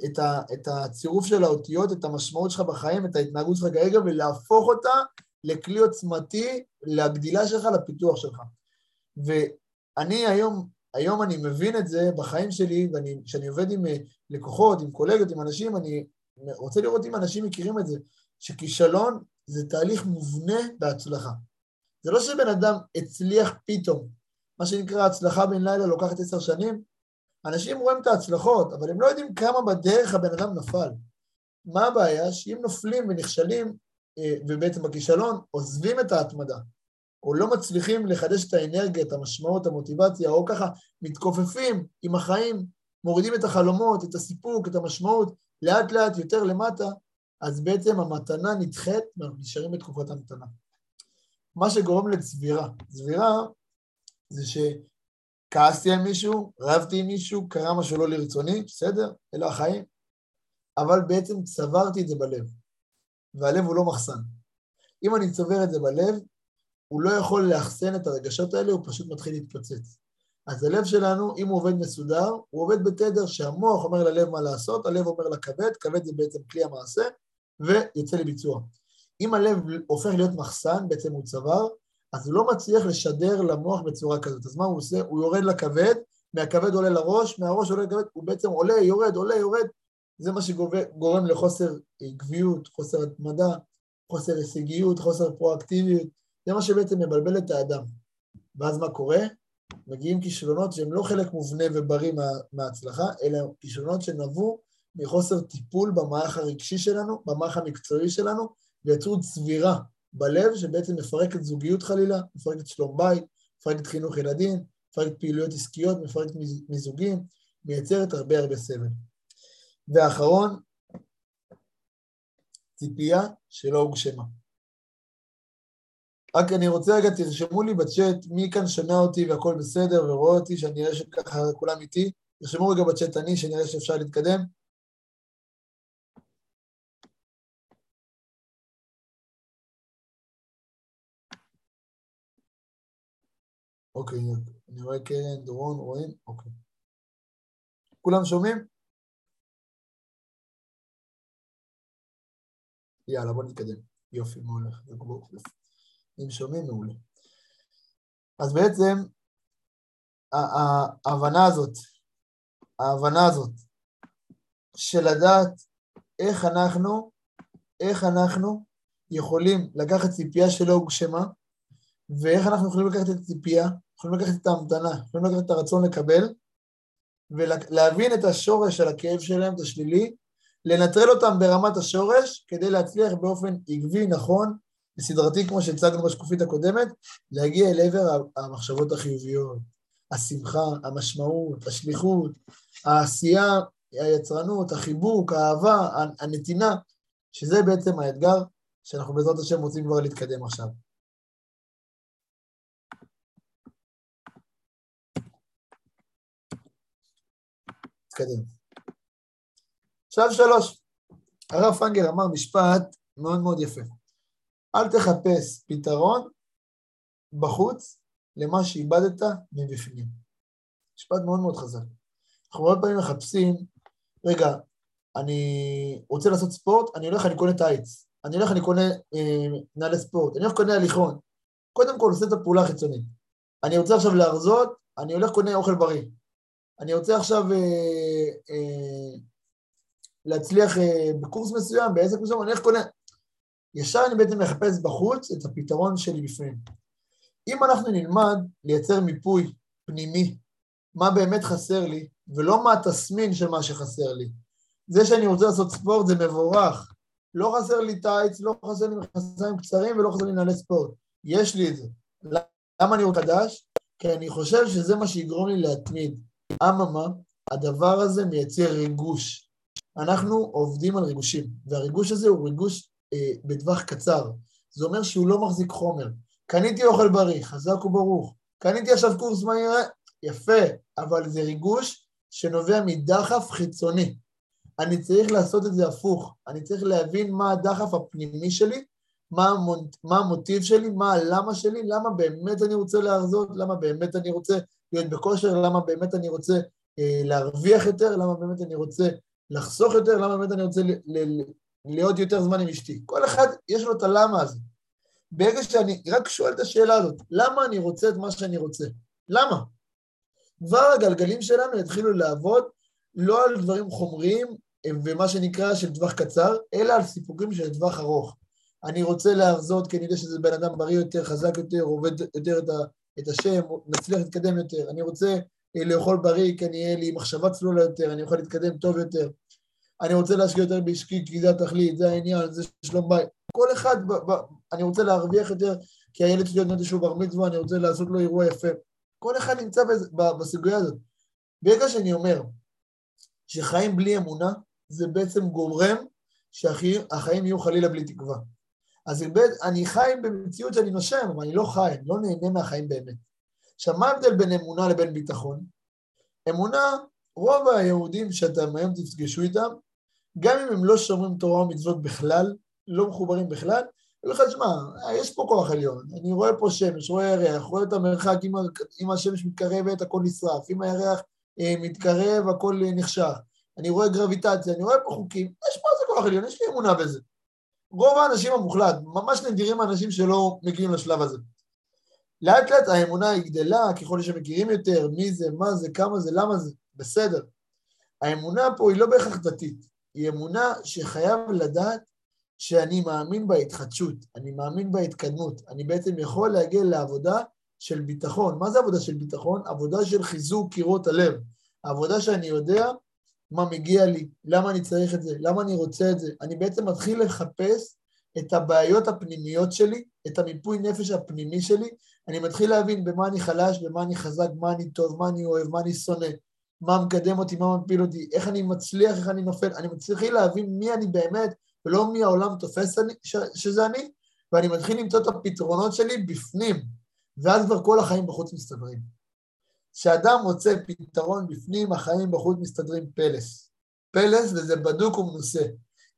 את, ה, את הצירוף של האותיות, את המשמעות שלך בחיים, את ההתנהגות שלך כרגע, ולהפוך אותה לכלי עוצמתי לגדילה שלך, לפיתוח שלך. ואני היום, היום אני מבין את זה בחיים שלי, וכשאני עובד עם אה, לקוחות, עם קולגות, עם אנשים, אני רוצה לראות אם אנשים מכירים את זה, שכישלון זה תהליך מובנה בהצלחה. זה לא שבן אדם הצליח פתאום, מה שנקרא הצלחה בן לילה לוקחת עשר שנים, אנשים רואים את ההצלחות, אבל הם לא יודעים כמה בדרך הבן אדם נפל. מה הבעיה? שאם נופלים ונכשלים, אה, ובעצם בכישלון, עוזבים את ההתמדה. או לא מצליחים לחדש את האנרגיה, את המשמעות, המוטיבציה, או ככה מתכופפים עם החיים, מורידים את החלומות, את הסיפוק, את המשמעות, לאט לאט יותר למטה, אז בעצם המתנה נדחית ואנחנו נשארים בתקופת המתנה. מה שגורם לצבירה. צבירה זה שכעסתי על מישהו, רבתי עם מישהו, קרה משהו לא לרצוני, בסדר, אלו החיים, אבל בעצם צברתי את זה בלב, והלב הוא לא מחסן. אם אני צובר את זה בלב, הוא לא יכול לאחסן את הרגשות האלה, הוא פשוט מתחיל להתפוצץ. אז הלב שלנו, אם הוא עובד מסודר, הוא עובד בתדר שהמוח אומר ללב מה לעשות, הלב אומר לכבד, כבד זה בעצם כלי המעשה, ויוצא לביצוע. אם הלב הופך להיות מחסן, בעצם הוא צוואר, אז הוא לא מצליח לשדר למוח בצורה כזאת. אז מה הוא עושה? הוא יורד לכבד, מהכבד עולה לראש, מהראש עולה לכבד, הוא בעצם עולה, יורד, עולה, יורד. זה מה שגורם לחוסר עקביות, חוסר התמדה, חוסר הישגיות, חוסר פרואקטיביות. זה מה שבעצם מבלבל את האדם. ואז מה קורה? מגיעים כישלונות שהם לא חלק מובנה ובריא מה, מההצלחה, אלא כישלונות שנבעו מחוסר טיפול במערך הרגשי שלנו, במערך המקצועי שלנו, ויצרו צבירה בלב שבעצם מפרקת זוגיות חלילה, מפרקת שלום בית, מפרקת חינוך ילדים, מפרקת פעילויות עסקיות, מפרקת מיזוגים, מייצרת הרבה הרבה סבל. ואחרון, ציפייה שלא הוגשמה. רק אני רוצה רגע, תרשמו לי בצ'אט מי כאן שומע אותי והכל בסדר ורואה אותי, שאני אראה שככה כולם איתי. תרשמו רגע בצ'אט אני, שנראה שאפשר להתקדם. אוקיי, אני רואה קרן, דורון, רואים? אוקיי. כולם שומעים? יאללה, בוא נתקדם. יופי, מה הולך? אם שומעים, מעולה. אז בעצם, ההבנה הזאת, ההבנה הזאת של לדעת איך אנחנו, איך אנחנו יכולים לקחת ציפייה שלא הוגשמה, ואיך אנחנו יכולים לקחת את הציפייה, יכולים לקחת את ההמתנה, יכולים לקחת את הרצון לקבל, ולהבין את השורש של הכאב שלהם, את השלילי, לנטרל אותם ברמת השורש, כדי להצליח באופן עקבי, נכון, וסדרתי, כמו שהצגנו בשקופית הקודמת, להגיע אל עבר המחשבות החיוביות, השמחה, המשמעות, השליחות, העשייה, היצרנות, החיבוק, האהבה, הנתינה, שזה בעצם האתגר שאנחנו בעזרת השם רוצים כבר להתקדם עכשיו. נתקדם. עכשיו שלוש. הרב פנגר אמר משפט מאוד מאוד יפה. אל תחפש פתרון בחוץ למה שאיבדת מבפנים. משפט מאוד מאוד חזק. אנחנו הרבה פעמים מחפשים, רגע, אני רוצה לעשות ספורט, אני הולך, אני קונה טייץ. אני הולך, אני קונה אה, נעלי ספורט. אני הולך, קונה הליכון. קודם כל עושה את הפעולה החיצונית. אני רוצה עכשיו להרזות, אני הולך, קונה אוכל בריא. אני רוצה עכשיו אה, אה, להצליח אה, בקורס מסוים, בעסק מסוים, אני הולך, קונה... ישר אני בעצם מחפש בחוץ את הפתרון שלי בפנים. אם אנחנו נלמד לייצר מיפוי פנימי, מה באמת חסר לי, ולא מה התסמין של מה שחסר לי. זה שאני רוצה לעשות ספורט זה מבורך. לא חסר לי טייץ, לא חסר לי מכנסיים קצרים ולא חסר לי נעלי ספורט. יש לי את זה. למה אני רוצה חדש? כי אני חושב שזה מה שיגרום לי להתמיד. אממה, הדבר הזה מייצר ריגוש. אנחנו עובדים על ריגושים, והריגוש הזה הוא ריגוש בטווח קצר. זה אומר שהוא לא מחזיק חומר. קניתי אוכל בריא, חזק וברוך. קניתי עכשיו קורס מהיר, יפה, אבל זה ריגוש שנובע מדחף חיצוני. אני צריך לעשות את זה הפוך. אני צריך להבין מה הדחף הפנימי שלי, מה, המונ... מה המוטיב שלי, מה הלמה שלי, למה באמת אני רוצה להרזות, למה באמת אני רוצה להיות בכושר, למה באמת אני רוצה אה, להרוויח יותר, למה באמת אני רוצה לחסוך יותר, למה באמת אני רוצה ל- להיות יותר זמן עם אשתי. כל אחד יש לו את הלמה הזה. ברגע שאני רק שואל את השאלה הזאת, למה אני רוצה את מה שאני רוצה? למה? כבר הגלגלים שלנו יתחילו לעבוד לא על דברים חומריים ומה שנקרא של טווח קצר, אלא על סיפוקים של טווח ארוך. אני רוצה להרזות כי אני יודע שזה בן אדם בריא יותר, חזק יותר, עובד יותר את, ה, את השם, נצליח להתקדם יותר. אני רוצה אה, לאכול בריא כי אני אהיה לי מחשבה צלולה יותר, אני יכול להתקדם טוב יותר. אני רוצה להשקיע יותר באשקי כי זה התכלית, זה העניין, זה שלום בית. כל אחד, ב, ב, אני רוצה להרוויח יותר כי הילד שלי עוד איזשהו בר מצווה, אני רוצה לעשות לו אירוע יפה. כל אחד נמצא בסוגיה הזאת. ברגע שאני אומר, שחיים בלי אמונה, זה בעצם גורם שהחיים יהיו חלילה בלי תקווה. אז אני חי במציאות שאני נושם, אבל אני לא חי, אני לא נהנה מהחיים באמת. עכשיו, מה ההבדל בין אמונה לבין ביטחון? אמונה, רוב היהודים שאתם היום תפגשו איתם, גם אם הם לא שומרים תורה ומצוות בכלל, לא מחוברים בכלל, יגידו לך, שמע, יש פה כוח עליון, אני רואה פה שמש, רואה ירח, רואה את המרחק, אם, אם השמש מתקרבת, הכל נשרף, אם הירח אה, מתקרב, הכל נחשך, אני רואה גרביטציה, אני רואה פה חוקים, יש פה איזה כוח עליון, יש לי אמונה בזה. רוב האנשים המוחלט, ממש נדירים האנשים שלא מגיעים לשלב הזה. לאט לאט האמונה היא גדלה, ככל שמכירים יותר, מי זה, מה זה, כמה זה, למה זה, בסדר. האמונה פה היא לא בהכרח דתית, היא אמונה שחייב לדעת שאני מאמין בהתחדשות, אני מאמין בהתקדמות, אני בעצם יכול להגיע לעבודה של ביטחון. מה זה עבודה של ביטחון? עבודה של חיזוק קירות הלב. עבודה שאני יודע מה מגיע לי, למה אני צריך את זה, למה אני רוצה את זה. אני בעצם מתחיל לחפש את הבעיות הפנימיות שלי, את המיפוי נפש הפנימי שלי, אני מתחיל להבין במה אני חלש, במה אני חזק, מה אני טוב, מה אני אוהב, מה אני שונא, מה מקדם אותי, מה מפיל אותי, איך אני מצליח, איך אני נופל. אני מצליח להבין מי אני באמת, ולא מי העולם תופס אני, ש, שזה אני, ואני מתחיל למצוא את הפתרונות שלי בפנים, ואז כבר כל החיים בחוץ מסתדרים. כשאדם מוצא פתרון בפנים, החיים בחוץ מסתדרים פלס. פלס וזה בדוק ומנוסה.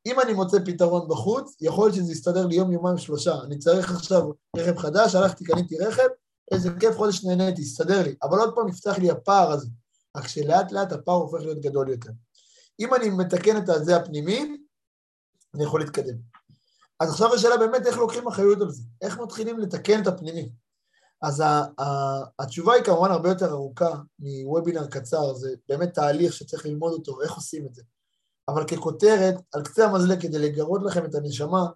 אם אני מוצא פתרון בחוץ, יכול להיות שזה יסתדר לי יום, יומיים, שלושה. אני צריך עכשיו רכב חדש, הלכתי, קניתי רכב, איזה כיף, חודש נהניתי, יסתדר לי. אבל עוד פעם יפתח לי הפער הזה. רק שלאט לאט הפער הופך להיות גדול יותר. אם אני מתקן את הזה הפנימי, אני יכול להתקדם. אז עכשיו השאלה באמת איך לוקחים אחריות על זה, איך מתחילים לתקן את הפנימי. אז התשובה היא כמובן הרבה יותר ארוכה מוובינר קצר, זה באמת תהליך שצריך ללמוד אותו, איך עושים את זה. אבל ככותרת, על קצה המזלג, כדי לגרות לכם את הנשמה,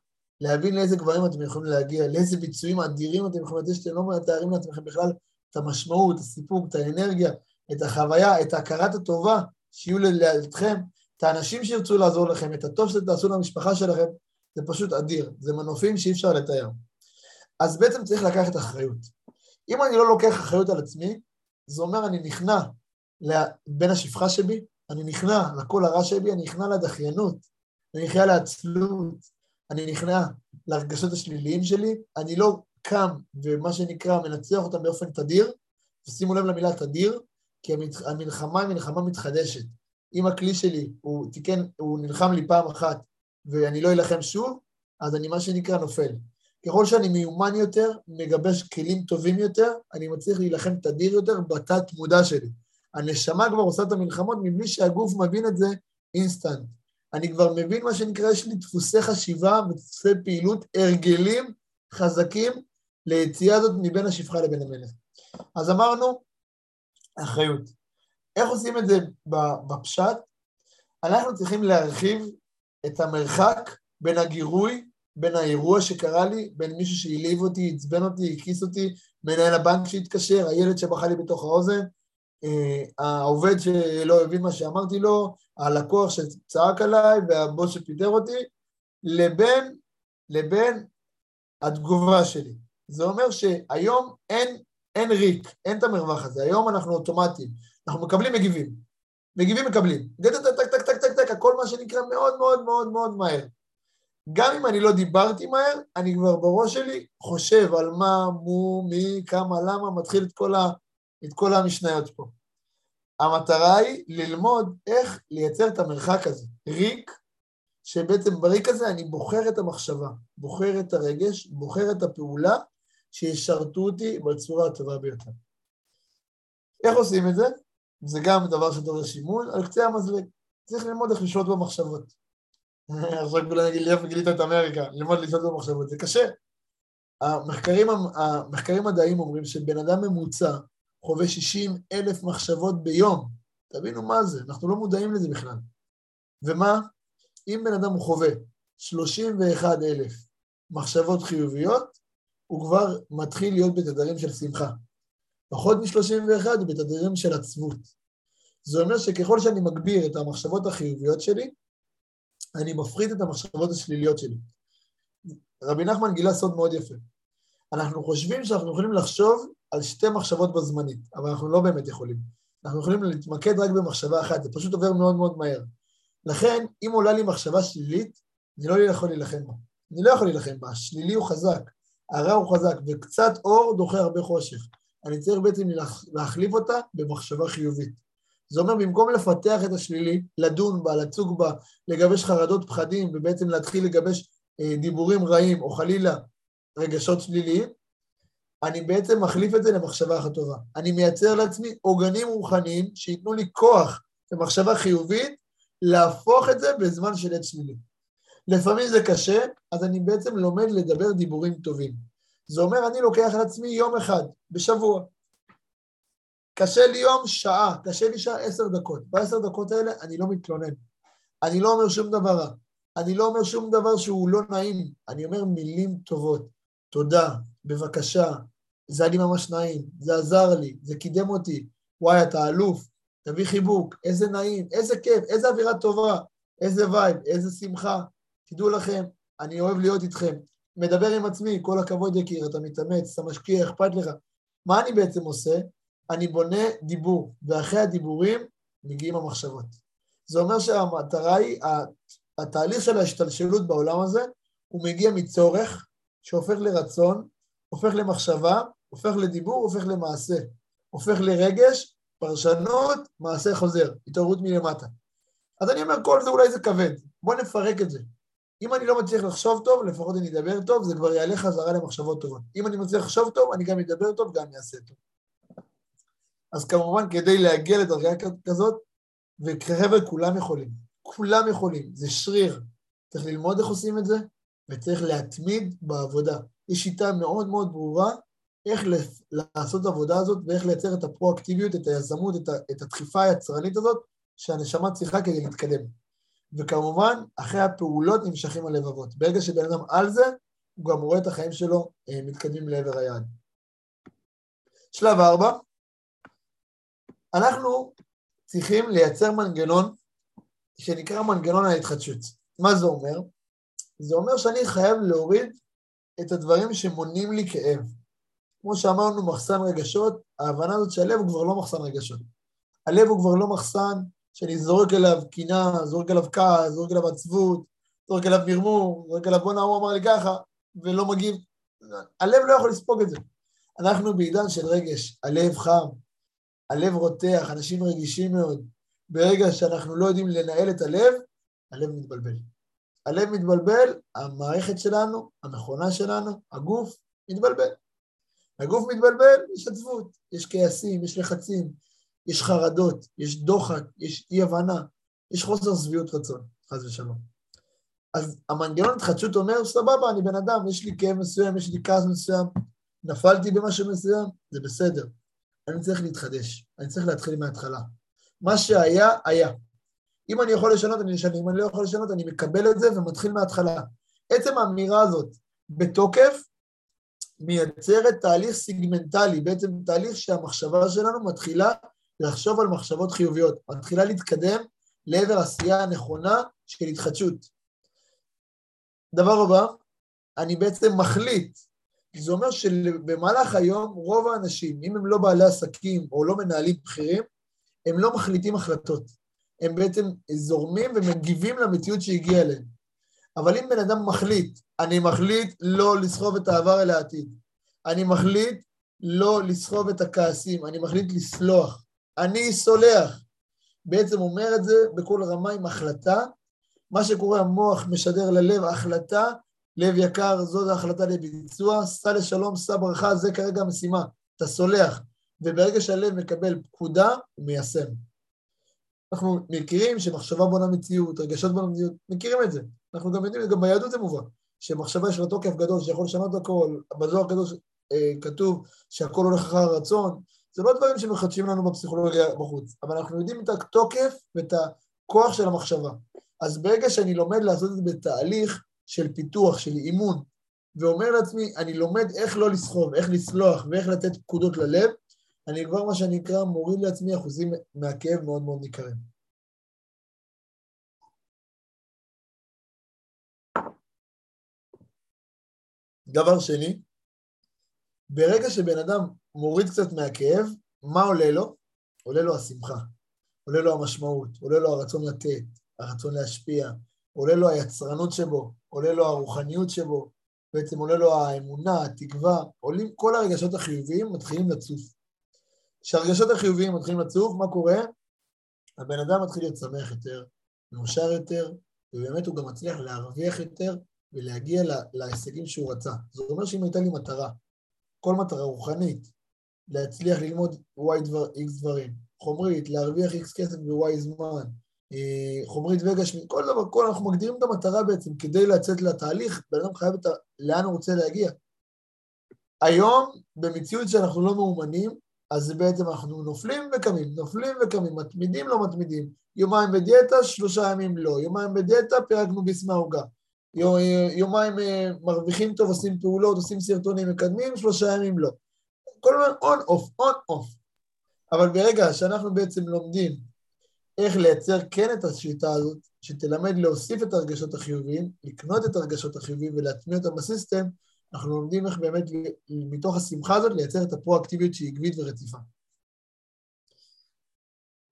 להבין לאיזה גברים אתם יכולים להגיע, לאיזה ביצועים אדירים אתם יכולים לתת, שאתם לא מתארים לעצמכם בכלל את המשמעות, את הסיפוק, את האנרגיה, את החוויה, את הכרת הטובה שיהיו לידכם, את האנשים שירצו לעזור לכם, את הטוב שאתם תעשו למשפחה שלכם, זה פשוט אדיר, זה מנופים שאי אפשר לתאר. אז בעצם צריך לקחת אחריות. אם אני לא לוקח אחריות על עצמי, זה אומר אני נכנע בין השפחה שבי, אני נכנע לקול הרע שבי, אני נכנע לדחיינות, אני נכנע לעצלות, אני נכנע לרגשות השליליים שלי, אני לא קם ומה שנקרא מנצח אותם באופן תדיר, ושימו לב למילה תדיר, כי המלחמה היא מלחמה מתחדשת. אם הכלי שלי הוא תיקן, הוא נלחם לי פעם אחת ואני לא אלחם שוב, אז אני מה שנקרא נופל. ככל שאני מיומן יותר, מגבש כלים טובים יותר, אני מצליח להילחם תדיר יותר בתת מודע שלי. הנשמה כבר עושה את המלחמות מבלי שהגוף מבין את זה אינסטנט. אני כבר מבין מה שנקרא, יש לי דפוסי חשיבה ודפוסי פעילות, הרגלים חזקים ליציאה הזאת מבין השפחה לבין המלך. אז אמרנו, אחריות. איך עושים את זה בפשט? אנחנו צריכים להרחיב את המרחק בין הגירוי, בין האירוע שקרה לי, בין מישהו שהעליב אותי, עצבן אותי, הכיס אותי, מנהל הבנק שהתקשר, הילד שבכה לי בתוך האוזן, אה, העובד שלא הבין מה שאמרתי לו, הלקוח שצעק עליי והבוס שפיטר אותי, לבין, לבין התגובה שלי. זה אומר שהיום אין, אין ריק, אין את המרווח הזה, היום אנחנו אוטומטיים. אנחנו מקבלים, מגיבים. מגיבים, מקבלים. טק, טק, טק, טק, טק, הכל מה שנקרא מאוד מאוד מאוד מאוד מהר. גם אם אני לא דיברתי מהר, אני כבר בראש שלי חושב על מה, מו, מי, כמה, למה, מתחיל את כל, ה, את כל המשניות פה. המטרה היא ללמוד איך לייצר את המרחק הזה. ריק, שבעצם בריק הזה אני בוחר את המחשבה, בוחר את הרגש, בוחר את הפעולה שישרתו אותי בצורה הטובה ביותר. איך עושים את זה? זה גם דבר שדורש אימון, על קצה המזלג. צריך ללמוד איך לשלוט במחשבות. עכשיו כולם יגיד לי, איפה גילית את אמריקה? ללמוד לשלוט במחשבות, זה קשה. המחקרים, המחקרים מדעיים אומרים שבן אדם ממוצע חווה 60 אלף מחשבות ביום. תבינו מה זה, אנחנו לא מודעים לזה בכלל. ומה? אם בן אדם חווה 31 אלף מחשבות חיוביות, הוא כבר מתחיל להיות בתדרים של שמחה. פחות מ-31 הוא בתדרים של עצבות. זה אומר שככל שאני מגביר את המחשבות החיוביות שלי, אני מפחית את המחשבות השליליות שלי. רבי נחמן גילה סוד מאוד יפה. אנחנו חושבים שאנחנו יכולים לחשוב על שתי מחשבות בזמנית, אבל אנחנו לא באמת יכולים. אנחנו יכולים להתמקד רק במחשבה אחת, זה פשוט עובר מאוד מאוד מהר. לכן, אם עולה לי מחשבה שלילית, אני לא יכול להילחם בה. אני לא יכול להילחם בה, השלילי הוא חזק, הרע הוא חזק, וקצת אור דוחה הרבה חושך. אני צריך בעצם להחליף אותה במחשבה חיובית. זה אומר, במקום לפתח את השלילי, לדון בה, לצוג בה, לגבש חרדות, פחדים, ובעצם להתחיל לגבש אה, דיבורים רעים, או חלילה רגשות שליליים, אני בעצם מחליף את זה למחשבה אחת טובה. אני מייצר לעצמי עוגנים רוחניים שייתנו לי כוח למחשבה חיובית, להפוך את זה בזמן של עת שלילי. לפעמים זה קשה, אז אני בעצם לומד לדבר דיבורים טובים. זה אומר, אני לוקח על עצמי יום אחד בשבוע. קשה לי יום, שעה, קשה לי שעה, עשר דקות. בעשר דקות האלה אני לא מתלונן. אני לא אומר שום דבר רע. אני לא אומר שום דבר שהוא לא נעים. אני אומר מילים טובות. תודה, בבקשה, זה היה לי ממש נעים, זה עזר לי, זה קידם אותי, וואי, אתה אלוף, תביא חיבוק, איזה נעים, איזה כיף, איזה אווירה טובה, איזה vibe, איזה שמחה. תדעו לכם, אני אוהב להיות איתכם. מדבר עם עצמי, כל הכבוד יקיר, אתה מתאמץ, אתה משקיע, אכפת לך. מה אני בעצם עושה? אני בונה דיבור, ואחרי הדיבורים מגיעים המחשבות. זה אומר שהמטרה היא, התהליך של ההשתלשלות בעולם הזה, הוא מגיע מצורך שהופך לרצון, הופך למחשבה, הופך לדיבור, הופך למעשה. הופך לרגש, פרשנות, מעשה חוזר, התעוררות מלמטה. אז אני אומר, כל זה אולי זה כבד, בואו נפרק את זה. אם אני לא מצליח לחשוב טוב, לפחות אני אדבר טוב, זה כבר יעלה חזרה למחשבות טובות. אם אני מצליח לחשוב טוב, אני גם אדבר טוב, גם אעשה טוב. אז כמובן, כדי להגיע לדרגה כזאת, וחבר'ה, כולם יכולים. כולם יכולים, זה שריר. צריך ללמוד איך עושים את זה, וצריך להתמיד בעבודה. יש שיטה מאוד מאוד ברורה איך לעשות את העבודה הזאת ואיך לייצר את הפרואקטיביות, את היזמות, את הדחיפה היצרנית הזאת שהנשמה צריכה כדי להתקדם. וכמובן, אחרי הפעולות נמשכים הלבבות. ברגע שבן אדם על זה, הוא גם רואה את החיים שלו אה, מתקדמים לעבר היעד. שלב ארבע, אנחנו צריכים לייצר מנגנון שנקרא מנגנון ההתחדשות. מה זה אומר? זה אומר שאני חייב להוריד את הדברים שמונעים לי כאב. כמו שאמרנו, מחסן רגשות, ההבנה הזאת שהלב הוא כבר לא מחסן רגשות. הלב הוא כבר לא מחסן שאני זורק אליו קינה, זורק אליו כעס, זורק אליו עצבות, זורק אליו מרמור, זורק אליו בואנה, הוא אמר לי ככה, ולא מגיב. הלב לא יכול לספוג את זה. אנחנו בעידן של רגש, הלב חם, הלב רותח, אנשים רגישים מאוד. ברגע שאנחנו לא יודעים לנהל את הלב, הלב מתבלבל. הלב מתבלבל, המערכת שלנו, המכונה שלנו, הגוף, מתבלבל. הגוף מתבלבל, יש עצבות, יש כעסים, יש לחצים, יש חרדות, יש דוחק, יש אי-הבנה, יש חוסר שביעות רצון, חס ושלום. אז המנגנון התחדשות אומר, סבבה, אני בן אדם, יש לי כאב מסוים, יש לי כעס מסוים, נפלתי במשהו מסוים, זה בסדר. אני צריך להתחדש, אני צריך להתחיל מההתחלה. מה שהיה, היה. אם אני יכול לשנות, אני אשנה, אם אני לא יכול לשנות, אני מקבל את זה ומתחיל מההתחלה. עצם האמירה הזאת בתוקף מייצרת תהליך סיגמנטלי, בעצם תהליך שהמחשבה שלנו מתחילה לחשוב על מחשבות חיוביות, מתחילה להתקדם לעבר עשייה הנכונה של התחדשות. דבר הבא, אני בעצם מחליט, זה אומר שבמהלך היום רוב האנשים, אם הם לא בעלי עסקים או לא מנהלים בכירים, הם לא מחליטים החלטות. הם בעצם זורמים ומגיבים למציאות שהגיעה אליהם. אבל אם בן אדם מחליט, אני מחליט לא לסחוב את העבר אל העתיד, אני מחליט לא לסחוב את הכעסים, אני מחליט לסלוח, אני סולח. בעצם אומר את זה בכל רמה עם החלטה. מה שקורה, המוח משדר ללב החלטה, לב יקר, זאת ההחלטה לביצוע, סע לשלום, סע ברכה, זה כרגע המשימה, אתה סולח. וברגע שהלב מקבל פקודה, הוא מיישם. אנחנו מכירים שמחשבה בונה מציאות, רגשות בונה מציאות, מכירים את זה. אנחנו גם יודעים, גם ביהדות זה מובן, שמחשבה יש לה תוקף גדול, שיכול לשנות הכל, בזוהר הקדוש אה, כתוב שהכל הולך אחר הרצון, זה לא דברים שמחדשים לנו בפסיכולוגיה בחוץ, אבל אנחנו יודעים את התוקף ואת הכוח של המחשבה. אז ברגע שאני לומד לעשות את זה בתהליך של פיתוח, של אימון, ואומר לעצמי, אני לומד איך לא לסחוב, איך לסלוח ואיך לתת פקודות ללב, אני כבר מה שנקרא מוריד לעצמי אחוזים מהכאב מאוד מאוד ניכרים. דבר שני, ברגע שבן אדם מוריד קצת מהכאב, מה עולה לו? עולה לו השמחה, עולה לו המשמעות, עולה לו הרצון לתת, הרצון להשפיע, עולה לו היצרנות שבו, עולה לו הרוחניות שבו, בעצם עולה לו האמונה, התקווה, עולים כל הרגשות החיוביים, מתחילים לצוף. כשהרגשות החיוביים מתחילים לצוף, מה קורה? הבן אדם מתחיל להיות שמח יותר, מאושר יותר, ובאמת הוא גם מצליח להרוויח יותר ולהגיע להישגים שהוא רצה. זאת אומרת שאם הייתה לי מטרה, כל מטרה רוחנית, להצליח ללמוד Y דבר, X דברים, חומרית, להרוויח X כסף ב-Y זמן, אה, חומרית וגשמית, כל דבר, כל, אנחנו מגדירים את המטרה בעצם כדי לצאת לתהליך, בן אדם חייב את ה... לאן הוא רוצה להגיע. היום, במציאות שאנחנו לא מאומנים, אז בעצם אנחנו נופלים וקמים, נופלים וקמים, מתמידים לא מתמידים. יומיים בדיאטה, שלושה ימים לא. יומיים בדיאטה, פירקנו ביס מהעוגה. יומיים אה, מרוויחים טוב, עושים פעולות, עושים סרטונים, מקדמים, שלושה ימים לא. כל הזמן on off, on off. אבל ברגע שאנחנו בעצם לומדים איך לייצר כן את השיטה הזאת, שתלמד להוסיף את הרגשות החיוביים, לקנות את הרגשות החיוביים ולהטמיע אותם ב system, אנחנו לומדים איך באמת מתוך השמחה הזאת לייצר את הפרואקטיביות שהיא עקבית ורציפה.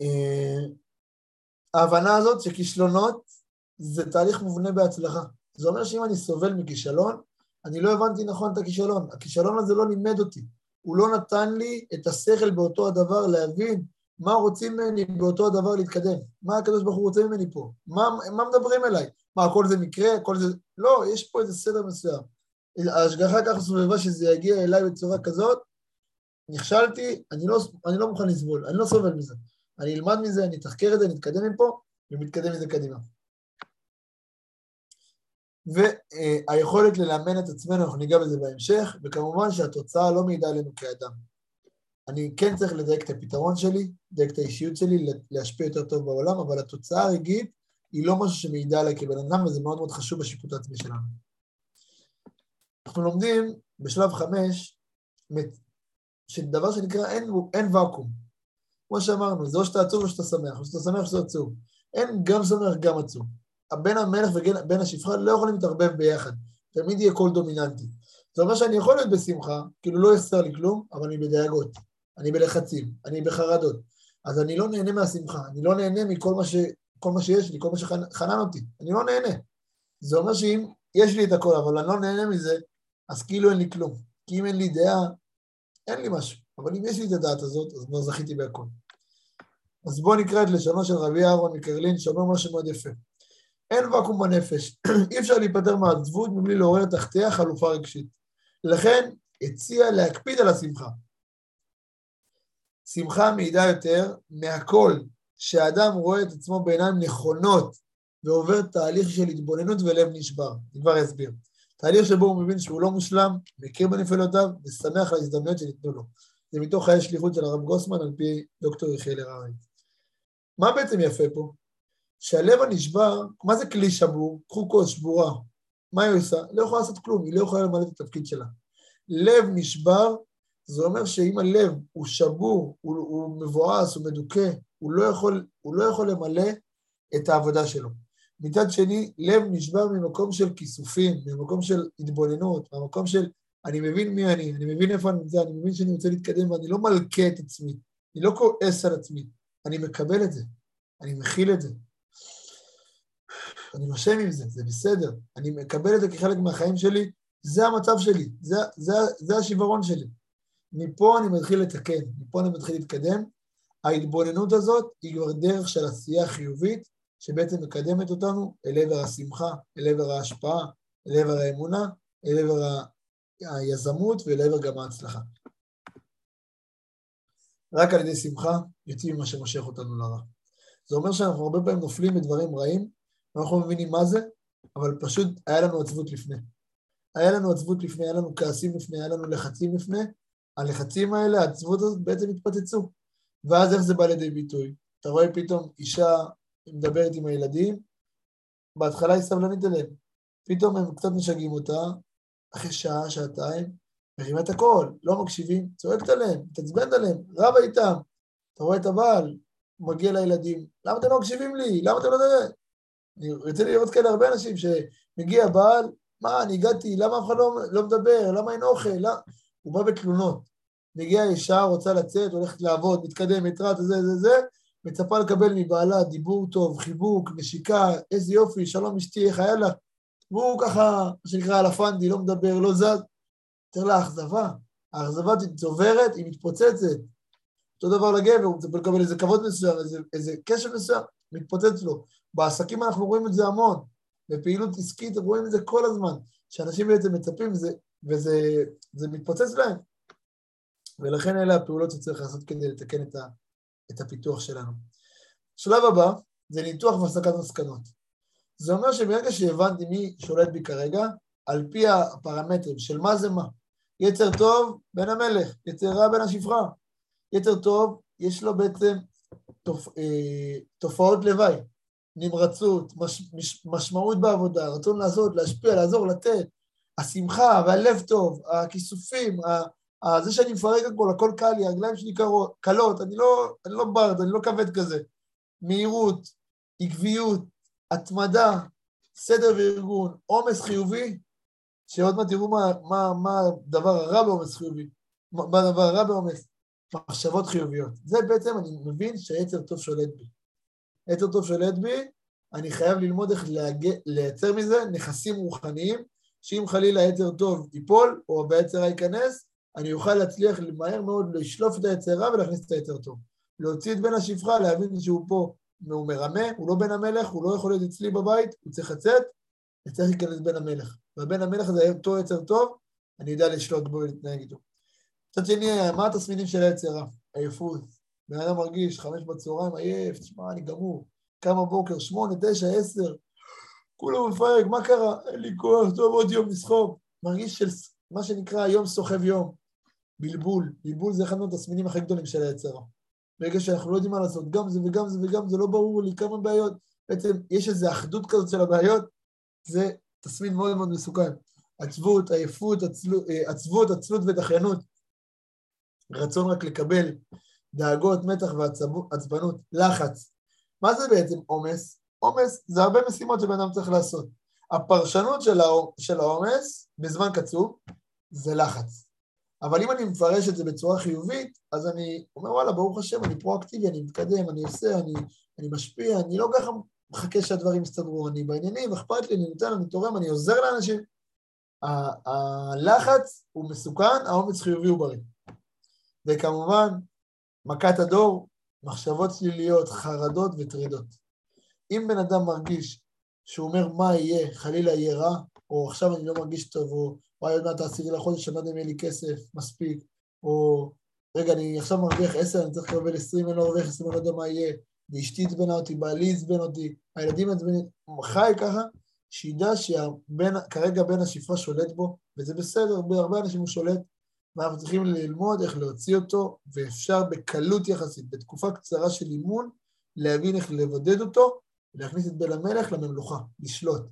אה, ההבנה הזאת שכישלונות זה תהליך מובנה בהצלחה. זה אומר שאם אני סובל מכישלון, אני לא הבנתי נכון את הכישלון. הכישלון הזה לא לימד אותי. הוא לא נתן לי את השכל באותו הדבר להבין מה רוצים ממני באותו הדבר להתקדם. מה הקדוש ברוך הוא רוצה ממני פה? מה, מה מדברים אליי? מה, כל זה מקרה? כל זה... לא, יש פה איזה סדר מסוים. ההשגחה ככה סובבה שזה יגיע אליי בצורה כזאת, נכשלתי, אני לא, אני לא מוכן לסבול, אני לא סובל מזה. אני אלמד מזה, אני אתחקר את זה, נתקדם מפה, ומתקדם מזה קדימה. והיכולת ללמד את עצמנו, אנחנו ניגע בזה בהמשך, וכמובן שהתוצאה לא מעידה עלינו כאדם. אני כן צריך לדייק את הפתרון שלי, לדייק את האישיות שלי, להשפיע יותר טוב בעולם, אבל התוצאה הרגעית היא לא משהו שמעידה עליי כבן אדם, וזה מאוד מאוד חשוב בשיפוט העצמי שלנו. אנחנו לומדים בשלב חמש, שדבר שנקרא אין, אין ואקום. כמו שאמרנו, זה או שאתה עצוב או שאתה שמח, או שאתה שמח או שאתה עצוב. אין גם שמח, גם עצוב. בין המלך ובין השפחה לא יכולים להתערבב ביחד. תמיד יהיה קול דומיננטי. זה אומר שאני יכול להיות בשמחה, כאילו לא יסתר לי כלום, אבל אני בדאגות, אני בלחצים, אני בחרדות. אז אני לא נהנה מהשמחה, אני לא נהנה מכל מה, ש... מה שיש לי, כל מה שחנן אותי, אני לא נהנה. זה אומר שאם יש לי את הכל, אבל אני לא נהנה מזה, אז כאילו אין לי כלום. כי אם אין לי דעה, אין לי משהו. אבל אם יש לי את הדעת הזאת, אז כבר זכיתי בהכל. אז בואו נקרא את לשונו של רבי אהרון מקרלין, שאומר משהו מאוד יפה. אין ואקום בנפש, אי אפשר להיפטר מהעצבות מבלי לעורר תחתיה חלופה רגשית. לכן הציע להקפיד על השמחה. שמחה מעידה יותר מהכל שהאדם רואה את עצמו בעיניים נכונות ועובר תהליך של התבוננות ולב נשבר. אני כבר אסביר. תהליך שבו הוא מבין שהוא לא מושלם, מכיר בנפילותיו ושמח על ההזדמנויות שניתנו לו. זה מתוך חיי שליחות של הרב גוסמן על פי דוקטור יחיאל הררי. מה בעצם יפה פה? שהלב הנשבר, מה זה כלי שבור? קחו כוס שבורה. מה היא עושה? לא יכולה לעשות כלום, היא לא יכולה למלא את התפקיד שלה. לב נשבר, זה אומר שאם הלב הוא שבור, הוא, הוא מבואס, הוא מדוכא, הוא לא, יכול, הוא לא יכול למלא את העבודה שלו. מצד שני, לב נשבר ממקום של כיסופים, ממקום של התבוננות, ממקום של אני מבין מי אני, אני מבין איפה אני נמצא, אני מבין שאני רוצה להתקדם ואני לא מלכה את עצמי, אני לא כועס על עצמי, אני מקבל את זה, אני מכיל את זה. אני נושם עם זה, זה בסדר, אני מקבל את זה כחלק מהחיים שלי, זה המצב שלי, זה, זה, זה השיוורון שלי. מפה אני מתחיל לתקן, מפה אני מתחיל להתקדם. ההתבוננות הזאת היא כבר דרך של עשייה חיובית, שבעצם מקדמת אותנו אל עבר השמחה, אל עבר ההשפעה, אל עבר האמונה, אל עבר היזמות ואל עבר גם ההצלחה. רק על ידי שמחה יוצאים ממה שמושך אותנו לרע. זה אומר שאנחנו הרבה פעמים נופלים בדברים רעים, ואנחנו לא מבינים מה זה, אבל פשוט היה לנו עצבות לפני. היה לנו עצבות לפני, היה לנו כעסים לפני, היה לנו לחצים לפני, הלחצים האלה, העצבות הזאת בעצם התפוצצו. ואז איך זה בא לידי ביטוי? אתה רואה פתאום אישה מדברת עם הילדים, בהתחלה היא סבלנית אליהם, פתאום הם קצת משגעים אותה, אחרי שעה, שעתיים, מרימה את הכל, לא מקשיבים, צועקת עליהם, מתעצבנת עליהם, רבה איתם. אתה רואה את הבעל, מגיע לילדים, למה אתם לא מקשיבים לי? למה אתם לא... אני רוצה לראות כאלה הרבה אנשים שמגיע בעל, מה, אני הגעתי, למה אף אחד לא, לא מדבר, למה אין אוכל? למה... הוא בא בתלונות. מגיעה אישה, רוצה לצאת, הולכת לעבוד, מתקדמת, רץ, זה, זה, זה, מצפה לקבל מבעלה דיבור טוב, חיבוק, נשיקה, איזה יופי, שלום אשתי, איך היה לך? והוא ככה, מה שנקרא, על הפנדי, לא מדבר, לא זז. תראה לה אכזבה. האכזבה צוברת, היא מתפוצצת. אותו דבר לגבר, הוא מצפה לקבל איזה כבוד מסוים, איזה, איזה קשר מסוים, מתפוצץ לו. בעסקים אנחנו רואים את זה המון. בפעילות עסקית רואים את זה כל הזמן, שאנשים בעצם מצפים וזה, וזה מתפוצץ להם. ולכן אלה הפעולות שצריך לעשות כדי לתקן את, ה, את הפיתוח שלנו. שלב הבא זה ניתוח והסקת מסקנות. זה אומר שברגע שהבנתי מי שולט בי כרגע, על פי הפרמטרים של מה זה מה. יצר טוב, בן המלך, יצר רע, בן השפחה. יצר טוב, יש לו בעצם תופ... אה, תופעות לוואי, נמרצות, מש... מש... משמעות בעבודה, רצון לעשות, להשפיע, לעזור, לתת, השמחה והלב טוב, הכיסופים, ה... זה שאני מפרק הכל, הכל קל לי, הרגליים שלי קלות, אני לא, אני לא ברד, אני לא כבד כזה. מהירות, עקביות, התמדה, סדר וארגון, עומס חיובי, שעוד מעט תראו מה, מה, מה הדבר הרע בעומס חיובי, מה הדבר הרע בעומס, מחשבות חיוביות. זה בעצם, אני מבין שהיצר טוב שולט בי. יצר טוב שולט בי, אני חייב ללמוד איך להג... לייצר מזה נכסים רוחניים, שאם חלילה יצר טוב ייפול, או רע ייכנס, אני אוכל להצליח מהר מאוד לשלוף את היצר רע ולהכניס את היצר טוב. להוציא את בן השפחה, להבין שהוא פה הוא מרמה, הוא לא בן המלך, הוא לא יכול להיות אצלי בבית, הוא צריך לצאת, וצריך להיכנס בן המלך. והבן המלך הזה אותו יצר טוב, אני יודע לשלוט בו ולהתנהג איתו. מצד שני, מה התסמינים של היצר רע? עייפות. בן אדם מרגיש חמש בצהריים, עייף, תשמע, אני גמור. קם בבוקר, שמונה, תשע, עשר, כולו מפרק, מה קרה? אין לי כוח, טוב, עוד יום לסחוב. מרגיש של מה שנקרא יום סוחב יום. בלבול. בלבול זה אחד מהתסמינים הכי גדולים של היצר רע. ברגע שאנחנו לא יודעים מה לעשות, גם זה וגם זה וגם זה, לא ברור לי כמה בעיות. בעצם יש איזו אחדות כזאת של הבעיות, זה תסמין מאוד מאוד מסוכן. עצבות, עייפות, אה, עצבות, עצלות ודחיינות. רצון רק לקבל, דאגות, מתח ועצבנות, לחץ. מה זה בעצם עומס? עומס זה הרבה משימות שבן אדם צריך לעשות. הפרשנות של העומס בזמן קצוב זה לחץ. אבל אם אני מפרש את זה בצורה חיובית, אז אני אומר, וואלה, ברוך השם, אני פרואקטיבי, אני מתקדם, אני עושה, אני, אני משפיע, אני לא ככה מחכה שהדברים יסתדרו, אני בעניינים, אכפת לי, אני נותן, אני תורם, אני עוזר לאנשים. הלחץ הוא מסוכן, האומץ חיובי הוא בריא. וכמובן, מכת הדור, מחשבות שליליות, חרדות וטרידות. אם בן אדם מרגיש שהוא אומר מה יהיה, חלילה יהיה רע, או עכשיו אני לא מרגיש טוב, או וואי, עוד מעט העשירי לחודש, אני לא יודע אם יהיה לי כסף מספיק, או רגע, אני עכשיו מרוויח עשר, אני צריך לקבל עשרים, אני לא מרוויח עשרים, אני לא יודע מה יהיה, ואשתי עצבנה אותי, בעלי עצבן אותי, הילדים עצבנים, חי ככה, שידע שכרגע בן השפחה שולט בו, וזה בסדר, בהרבה אנשים הוא שולט, ואנחנו צריכים ללמוד איך להוציא אותו, ואפשר בקלות יחסית, בתקופה קצרה של אימון, להבין איך לבודד אותו, ולהכניס את בן המלך לממלוכה, לשלוט.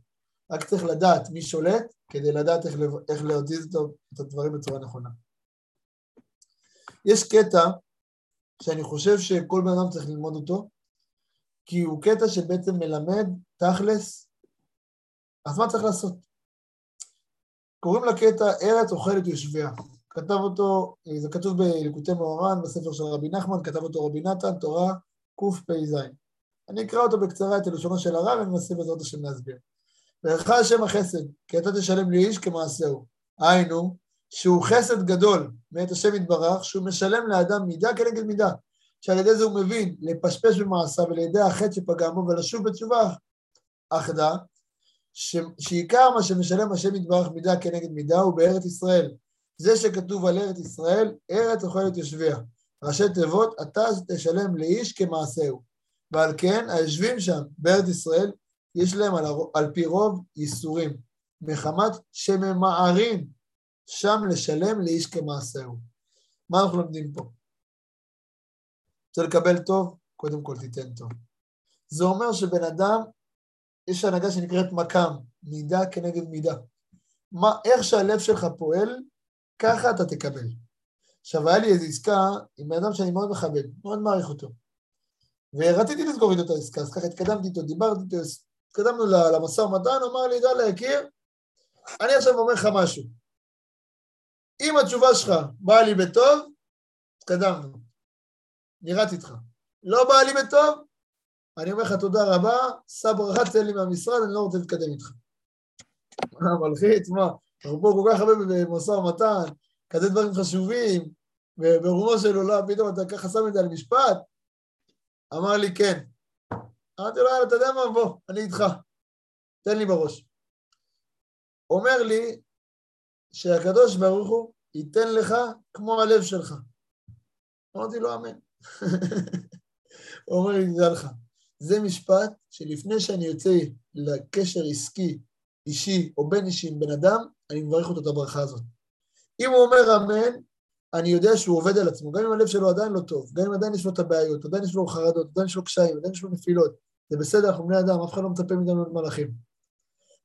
רק צריך לדעת מי שולט, כדי לדעת איך, איך להזיז את הדברים בצורה נכונה. יש קטע שאני חושב שכל בן אדם צריך ללמוד אותו, כי הוא קטע שבעצם מלמד תכלס, אז מה צריך לעשות? קוראים לקטע ארץ אוכלת יושביה. כתב אותו, זה כתוב בליקוטי מאורן, בספר של רבי נחמן, כתב אותו רבי נתן, תורה קפ"ז. אני אקרא אותו בקצרה, את הלשונו של הרב, וננסה בעזרת השם להסביר. וערך השם החסד, כי אתה תשלם לי איש כמעשהו. היינו, שהוא חסד גדול מאת השם יתברך, שהוא משלם לאדם מידה כנגד מידה, שעל ידי זה הוא מבין לפשפש במעשיו ועל ידי החטא שפגע בו ולשוב בתשובה אחדה, שעיקר מה שמשלם השם יתברך מידה כנגד מידה הוא בארץ ישראל. זה שכתוב על ארץ ישראל, ארץ אוכלת יושביה. ראשי תיבות, אתה תשלם לאיש כמעשהו. ועל כן, היושבים שם בארץ ישראל, יש להם על, על פי רוב ייסורים, מחמת שממהרים שם לשלם לאיש כמעשהו. מה אנחנו לומדים פה? רוצה לקבל טוב? קודם כל תיתן טוב. זה אומר שבן אדם, יש הנהגה שנקראת מקם, מידה כנגד מידה. מה, איך שהלב שלך פועל, ככה אתה תקבל. עכשיו, היה לי איזו עסקה עם בן אדם שאני מאוד מכבד, מאוד מעריך אותו. ורציתי לסגור איתו את העסקה, אז ככה התקדמתי איתו, דיברתי איתו, התקדמנו למשא ומתן, אמר לי, דע להכיר, אני עכשיו אומר לך משהו. אם התשובה שלך באה לי בטוב, התקדמנו. נראיתי איתך. לא בא לי בטוב, אני אומר לך תודה רבה, שא ברכה, תן לי מהמשרד, אני לא רוצה להתקדם איתך. מה, מלחיץ, מה? אנחנו פה כל כך הרבה במשא ומתן, כזה דברים חשובים, וברומו של עולם, פתאום אתה ככה שם את זה על משפט? אמר לי, כן. אמרתי לו, יאללה, אתה יודע מה? בוא, אני איתך. תן לי בראש. אומר לי שהקדוש ברוך הוא ייתן לך כמו הלב שלך. אמרתי לו, אמן. הוא אומר לי, תדע לך, זה משפט שלפני שאני יוצא לקשר עסקי, אישי או בין אישי עם בן אדם, אני מברך אותו את הברכה הזאת. אם הוא אומר אמן, אני יודע שהוא עובד על עצמו, גם אם הלב שלו עדיין לא טוב, גם אם עדיין יש לו את הבעיות, עדיין יש לו חרדות, עדיין יש לו קשיים, עדיין יש לו נפילות, זה בסדר, אנחנו בני אדם, אף אחד לא מצפה מאיתנו להיות מלאכים.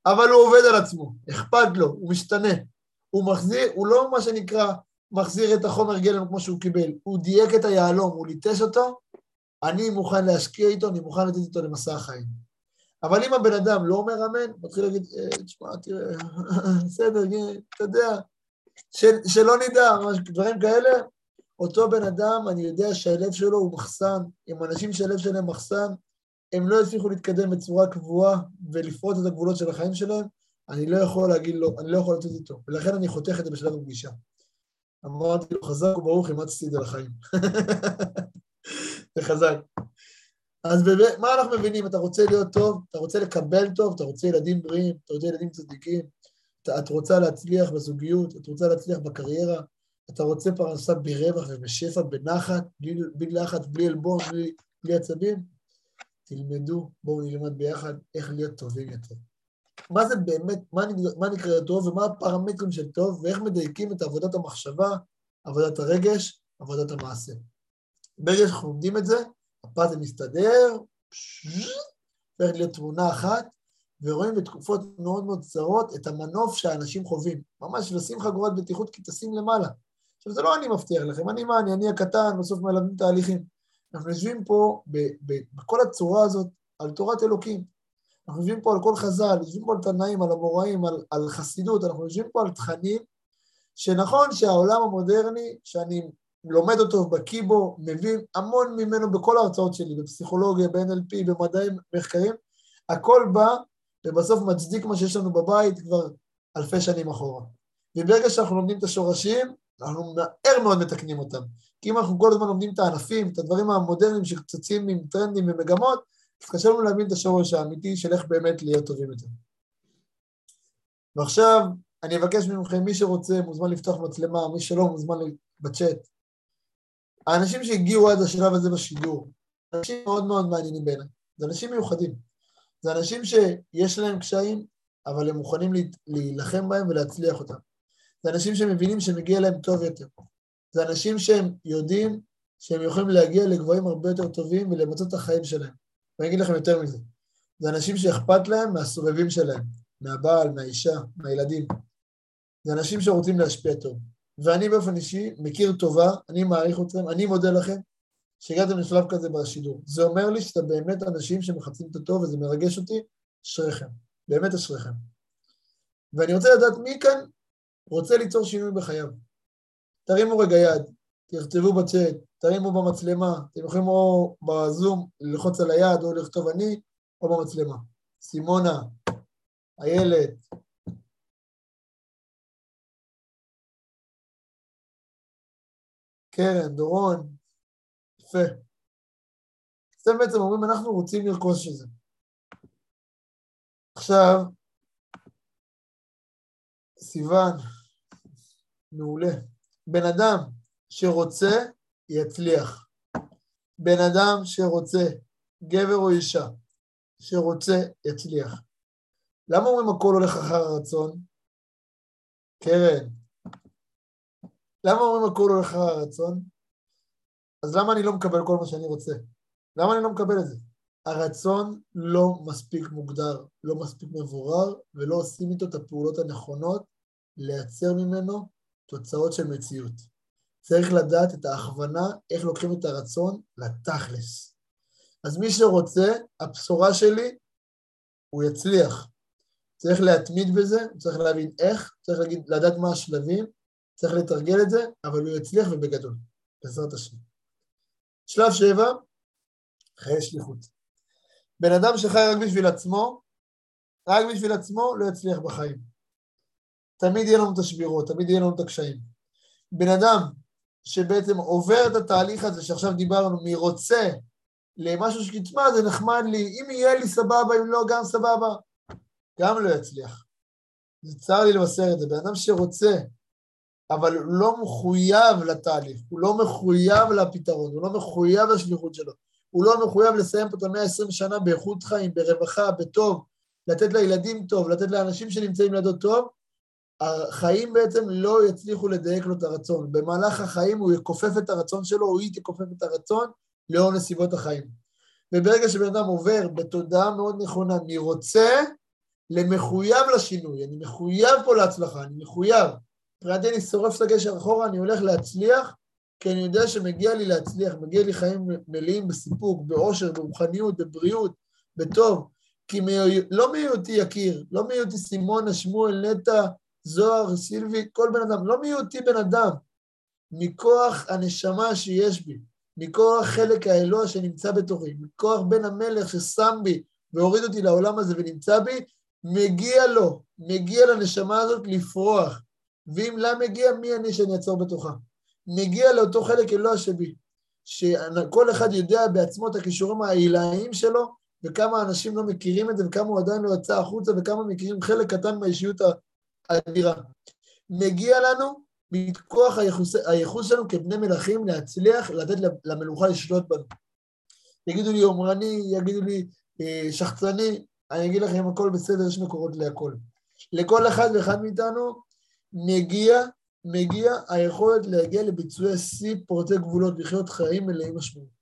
אבל הוא עובד על עצמו, אכפת לו, הוא משתנה, הוא מחזיר, הוא לא מה שנקרא מחזיר את החומר גלם כמו שהוא קיבל, הוא דייק את היהלום, הוא ליטש אותו, אני מוכן להשקיע איתו, אני מוכן לתת איתו למסע החיים. אבל אם הבן אדם לא אומר אמן, מתחיל להגיד, אה, תשמע, תראה, בסדר, אתה יודע, שלא נדע, דברים כאלה, אותו בן אדם, אני יודע שהלב שלו הוא מחסן, עם אנשים שהלב שלהם מחסן, הם לא יצליחו להתקדם בצורה קבועה ולפרוט את הגבולות של החיים שלהם, אני לא יכול להגיד לו, אני לא יכול לתת איתו, ולכן אני חותך את זה בשלב הפגישה. אמרתי לו, חזק וברוך, אימצתי את זה לחיים. זה חזק. אז באמת, מה אנחנו מבינים? אתה רוצה להיות טוב, אתה רוצה לקבל טוב, אתה רוצה ילדים בריאים, אתה רוצה ילדים צדיקים, אתה, את רוצה להצליח בזוגיות, את רוצה להצליח בקריירה, אתה רוצה פרנסה ברווח ובשפע, בנחת, בלי, בלי לחץ, בלי עלבון, בלי, בלי עצבים, תלמדו, בואו נלמד ביחד איך להיות טובים יותר. מה זה באמת, מה, מה נקרא טוב ומה הפרמטרים של טוב ואיך מדייקים את עבודת המחשבה, עבודת הרגש, עבודת המעשה. ברגע שאנחנו לומדים את זה, הפאזל מסתדר, הופך להיות תמונה אחת, ורואים בתקופות מאוד מאוד קצרות את המנוף שהאנשים חווים. ממש לשים חגורת בטיחות כי טסים למעלה. עכשיו, זה לא אני מבטיח לכם, אני מה, אני, אני הקטן, בסוף מלמדים תהליכים. אנחנו יושבים פה ב, ב, בכל הצורה הזאת על תורת אלוקים. אנחנו יושבים פה על כל חז"ל, יושבים פה על תנאים, על המוראים, על, על חסידות, אנחנו יושבים פה על תכנים שנכון שהעולם המודרני, שאני לומד אותו, בקיא בו, מבין המון ממנו בכל ההרצאות שלי, בפסיכולוגיה, ב-NLP, במדעים, מחקרים, הכל בא ובסוף מצדיק מה שיש לנו בבית כבר אלפי שנים אחורה. וברגע שאנחנו לומדים את השורשים, אנחנו מהר מאוד מתקנים אותם. כי אם אנחנו כל הזמן לומדים את הענפים, את הדברים המודרניים שצצים עם טרנדים ומגמות, אז קשה לנו להבין את השורש האמיתי של איך באמת להיות טובים יותר. ועכשיו, אני אבקש מכם, מי שרוצה מוזמן לפתוח מצלמה, מי שלא מוזמן בצ'אט. האנשים שהגיעו עד השלב הזה בשידור, אנשים מאוד מאוד מעניינים בעיניי, זה אנשים מיוחדים. זה אנשים שיש להם קשיים, אבל הם מוכנים להילחם בהם ולהצליח אותם. זה אנשים שמבינים שמגיע להם טוב יותר. זה אנשים שהם יודעים שהם יכולים להגיע לגבוהים הרבה יותר טובים ולמצות את החיים שלהם. ואני אגיד לכם יותר מזה. זה אנשים שאכפת להם מהסובבים שלהם, מהבעל, מהאישה, מהילדים. זה אנשים שרוצים להשפיע טוב. ואני באופן אישי מכיר טובה, אני מעריך אתכם, אני מודה לכם שהגעתם לשלב כזה בשידור. זה אומר לי שאתם באמת אנשים שמחפשים את הטוב וזה מרגש אותי, אשריכם, באמת אשריכם. ואני רוצה לדעת מי כאן רוצה ליצור שינוי בחייו. תרימו רגע יד, תכתבו בצ'אט, תרימו במצלמה, אתם יכולים או בזום ללחוץ על היד או לכתוב אני, או במצלמה. סימונה, איילת, קרן, דורון, יפה. אתם בעצם אומרים, אנחנו רוצים לרכוש את זה. עכשיו, סיוון, מעולה. בן אדם שרוצה, יצליח. בן אדם שרוצה, גבר או אישה, שרוצה, יצליח. למה אומרים הכל הולך אחר הרצון? קרן, למה אומרים הכל הולך אחר הרצון? אז למה אני לא מקבל כל מה שאני רוצה? למה אני לא מקבל את זה? הרצון לא מספיק מוגדר, לא מספיק מבורר, ולא עושים איתו את הפעולות הנכונות לייצר ממנו תוצאות של מציאות. צריך לדעת את ההכוונה, איך לוקחים את הרצון לתכלס. אז מי שרוצה, הבשורה שלי, הוא יצליח. צריך להתמיד בזה, צריך להבין איך, צריך להגיד, לדעת מה השלבים, צריך לתרגל את זה, אבל הוא יצליח ובגדול. בעזרת השם. שלב שבע, חיי שליחות. בן אדם שחי רק בשביל עצמו, רק בשביל עצמו, לא יצליח בחיים. תמיד יהיה לנו את השבירות, תמיד יהיה לנו את הקשיים. בן אדם שבעצם עובר את התהליך הזה שעכשיו דיברנו, מרוצה למשהו שתשמע, זה נחמד לי, אם יהיה לי סבבה, אם לא, גם סבבה, גם לא יצליח. זה צר לי לבשר את זה. בן אדם שרוצה, אבל הוא לא מחויב לתהליך, הוא לא מחויב לפתרון, הוא לא מחויב לשליחות שלו, הוא לא מחויב לסיים פה את המאה ה-20 שנה באיכות חיים, ברווחה, בטוב, לתת לילדים טוב, לתת לאנשים שנמצאים לידו טוב, החיים בעצם לא יצליחו לדייק לו את הרצון. במהלך החיים הוא יכופף את הרצון שלו, או היא תכופף את הרצון לאור נסיבות החיים. וברגע שבן אדם עובר בתודעה מאוד נכונה מרוצה למחויב לשינוי, אני מחויב פה להצלחה, אני מחויב. מבחינתי אני שורף את הגשר אחורה, אני הולך להצליח, כי אני יודע שמגיע לי להצליח, מגיע לי חיים מלאים בסיפוק, באושר, ברוחניות, בבריאות, בטוב. כי מי... לא מהיותי יקיר, לא מהיותי סימונה, שמואל, נטע, זוהר, סילבי, כל בן אדם, לא מהיותי בן אדם, מכוח הנשמה שיש בי, מכוח חלק האלוה שנמצא בתוכי, מכוח בן המלך ששם בי והוריד אותי לעולם הזה ונמצא בי, מגיע לו, מגיע לנשמה הזאת לפרוח. ואם לה מגיע, מי אני שאני אעצור בתוכה? מגיע לאותו חלק אלוה שבי, שכל אחד יודע בעצמו את הכישורים העילאיים שלו, וכמה אנשים לא מכירים את זה, וכמה הוא עדיין לא יצא החוצה, וכמה מכירים חלק קטן מהאישיות האדירה. מגיע לנו מכוח הייחוס, הייחוס שלנו כבני מלכים להצליח לתת למלוכה לשלוט בנו. יגידו לי יומרני, יגידו לי אה, שחצני, אני אגיד לכם, הכל בסדר, יש מקורות להכל. לכל אחד ואחד מאיתנו מגיע, מגיע היכולת להגיע לביצועי שיא פורטי גבולות, לחיות חיים מלאים משמעות.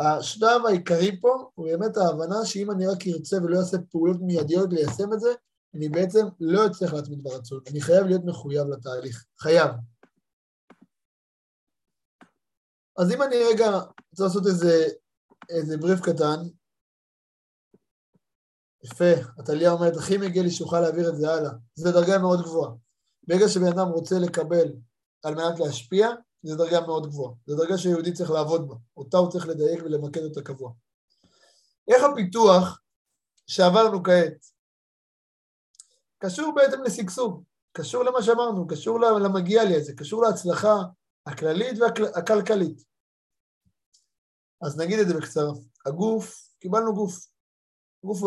השלב העיקרי פה הוא באמת ההבנה שאם אני רק ארצה ולא אעשה פעולות מיידיות ליישם את זה, אני בעצם לא אצליח להתמיד ברצון, אני חייב להיות מחויב לתהליך, חייב. אז אם אני רגע רוצה לעשות איזה, איזה בריף קטן, יפה, עתליה אומרת, הכי מגיע לי שאוכל להעביר את זה הלאה. זו דרגה מאוד גבוהה. ברגע שבן אדם רוצה לקבל על מנת להשפיע, זו דרגה מאוד גבוהה. זו דרגה שיהודי צריך לעבוד בה. אותה הוא צריך לדייק ולמקד אותה קבוע. איך הפיתוח שעברנו כעת קשור בעצם לשגשוג, קשור למה שאמרנו, קשור למגיע לי הזה, קשור להצלחה הכללית והכלכלית. אז נגיד את זה בקצרה. הגוף, קיבלנו גוף. גוף,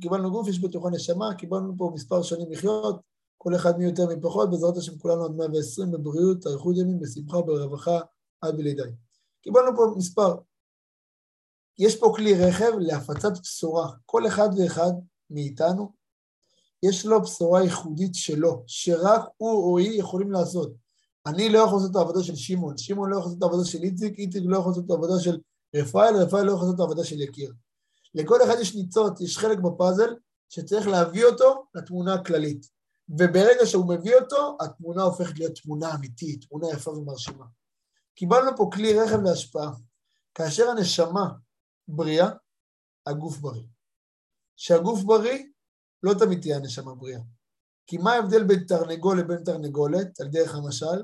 קיבלנו גוף, יש בתוכו נשמה, קיבלנו פה מספר שנים לחיות, כל אחד מי יותר מי פחות, בעזרת השם כולנו עד 120 בבריאות, אריכות ימים, בשמחה, ברווחה, עד בלידי. קיבלנו פה מספר. יש פה כלי רכב להפצת בשורה. כל אחד ואחד מאיתנו, יש לו בשורה ייחודית שלו, שרק הוא או היא יכולים לעשות. אני לא יכול לעשות את העבודה של שמעון, שמעון לא יכול לעשות את העבודה של איציק, איציק לא יכול לעשות את העבודה של רפאל, רפאל לא יכול לעשות את העבודה של יקיר. לכל אחד יש ניצוץ, יש חלק בפאזל שצריך להביא אותו לתמונה הכללית. וברגע שהוא מביא אותו, התמונה הופכת להיות תמונה אמיתית, תמונה יפה ומרשימה. קיבלנו פה כלי רכב להשפעה. כאשר הנשמה בריאה, הגוף בריא. כשהגוף בריא, לא תמיד תהיה הנשמה בריאה. כי מה ההבדל בין תרנגול לבין תרנגולת, על דרך המשל?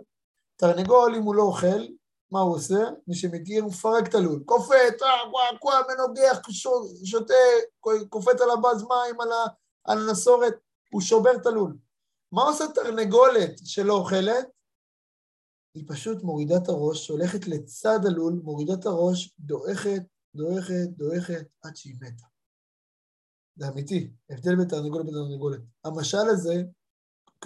תרנגול, אם הוא לא אוכל, מה הוא עושה? מי שמכיר, הוא מפרק את הלול. קופץ, אה, קווה, מנוגח, שותה, קופץ על הבז מים, על הנסורת, הוא שובר את הלול. מה עושה תרנגולת שלא אוכלת? היא פשוט מורידה את הראש, הולכת לצד הלול, מורידה את הראש, דועכת, דועכת, דועכת, עד שהיא מתה. זה אמיתי, הבדל בין תרנגולת לתרנגולת. המשל הזה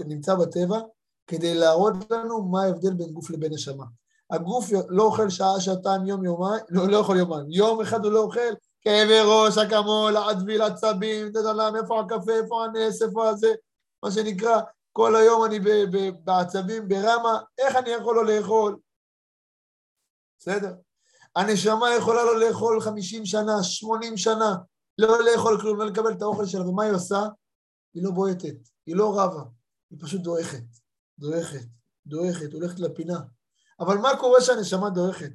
נמצא בטבע כדי להראות לנו מה ההבדל בין גוף לבין נשמה. הגוף לא אוכל שעה, שעתיים, יום, יומיים, לא, לא יכול יומיים. יום אחד הוא לא אוכל, כאבי ראש, אקמול, עצביל, עצבים, תדלם, איפה הקפה, איפה הנס, איפה הזה, מה שנקרא, כל היום אני בעצבים, ברמה, איך אני יכול לא לאכול? בסדר. הנשמה יכולה לא לאכול 50 שנה, 80 שנה, לא לאכול כלום, לא לקבל את האוכל שלה, ומה היא עושה? היא לא בועטת, היא לא רבה, היא פשוט דועכת, דועכת, דועכת, הולכת לפינה. אבל מה קורה כשהנשמה דועכת?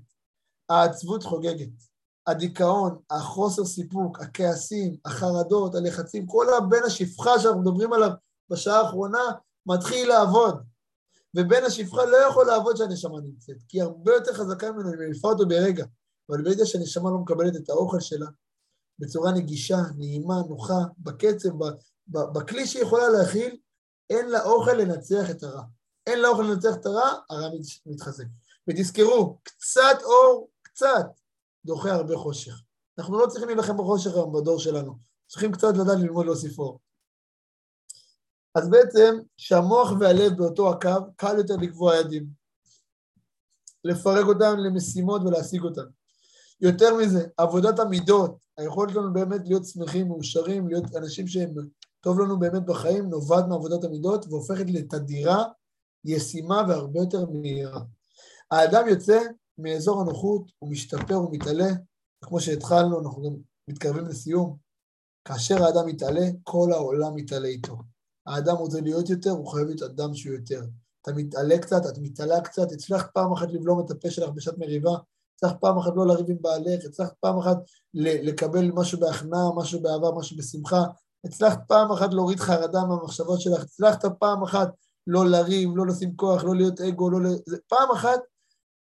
העצבות חוגגת, הדיכאון, החוסר סיפוק, הכעסים, החרדות, הלחצים, כל הבן השפחה שאנחנו מדברים עליו בשעה האחרונה, מתחיל לעבוד. ובן השפחה לא יכול לעבוד שהנשמה נמצאת, כי היא הרבה יותר חזקה ממנו, היא מניפה אותו ברגע. אבל ברגע שהנשמה לא מקבלת את האוכל שלה בצורה נגישה, נעימה, נוחה, בקצב, בכלי שהיא יכולה להכיל, אין לה אוכל לנצח את הרע. אין לה אוכל לנצח את הרע, הרע מתחזק. ותזכרו, קצת אור, קצת, דוחה הרבה חושך. אנחנו לא צריכים להילחם בחושך היום בדור שלנו, צריכים קצת לדעת ללמוד להוסיף אור. אז בעצם, שהמוח והלב באותו הקו, קל יותר לקבוע ידים. לפרק אותם למשימות ולהשיג אותם. יותר מזה, עבודת המידות, היכולת שלנו באמת להיות שמחים, מאושרים, להיות אנשים שהם טוב לנו באמת בחיים, נובעת מעבודת המידות והופכת לתדירה, ישימה והרבה יותר מהירה. האדם יוצא מאזור הנוחות, הוא משתפר, הוא מתעלה, שהתחלנו, אנחנו גם מתקרבים לסיום. כאשר האדם מתעלה, כל העולם מתעלה איתו. האדם רוצה להיות יותר, הוא חייב להיות אדם שהוא יותר. אתה מתעלה קצת, את מתעלה קצת, הצלחת פעם אחת לבלום את הפה שלך בשעת מריבה, הצלחת פעם אחת לא לריב עם בעלך, הצלחת פעם אחת לקבל משהו בהכנעה, משהו באהבה, משהו בשמחה, הצלחת פעם אחת להוריד חרדה מהמחשבות שלך, הצלחת פעם אחת לא לריב, לא לשים כוח, לא להיות אגו, לא. פעם אחת,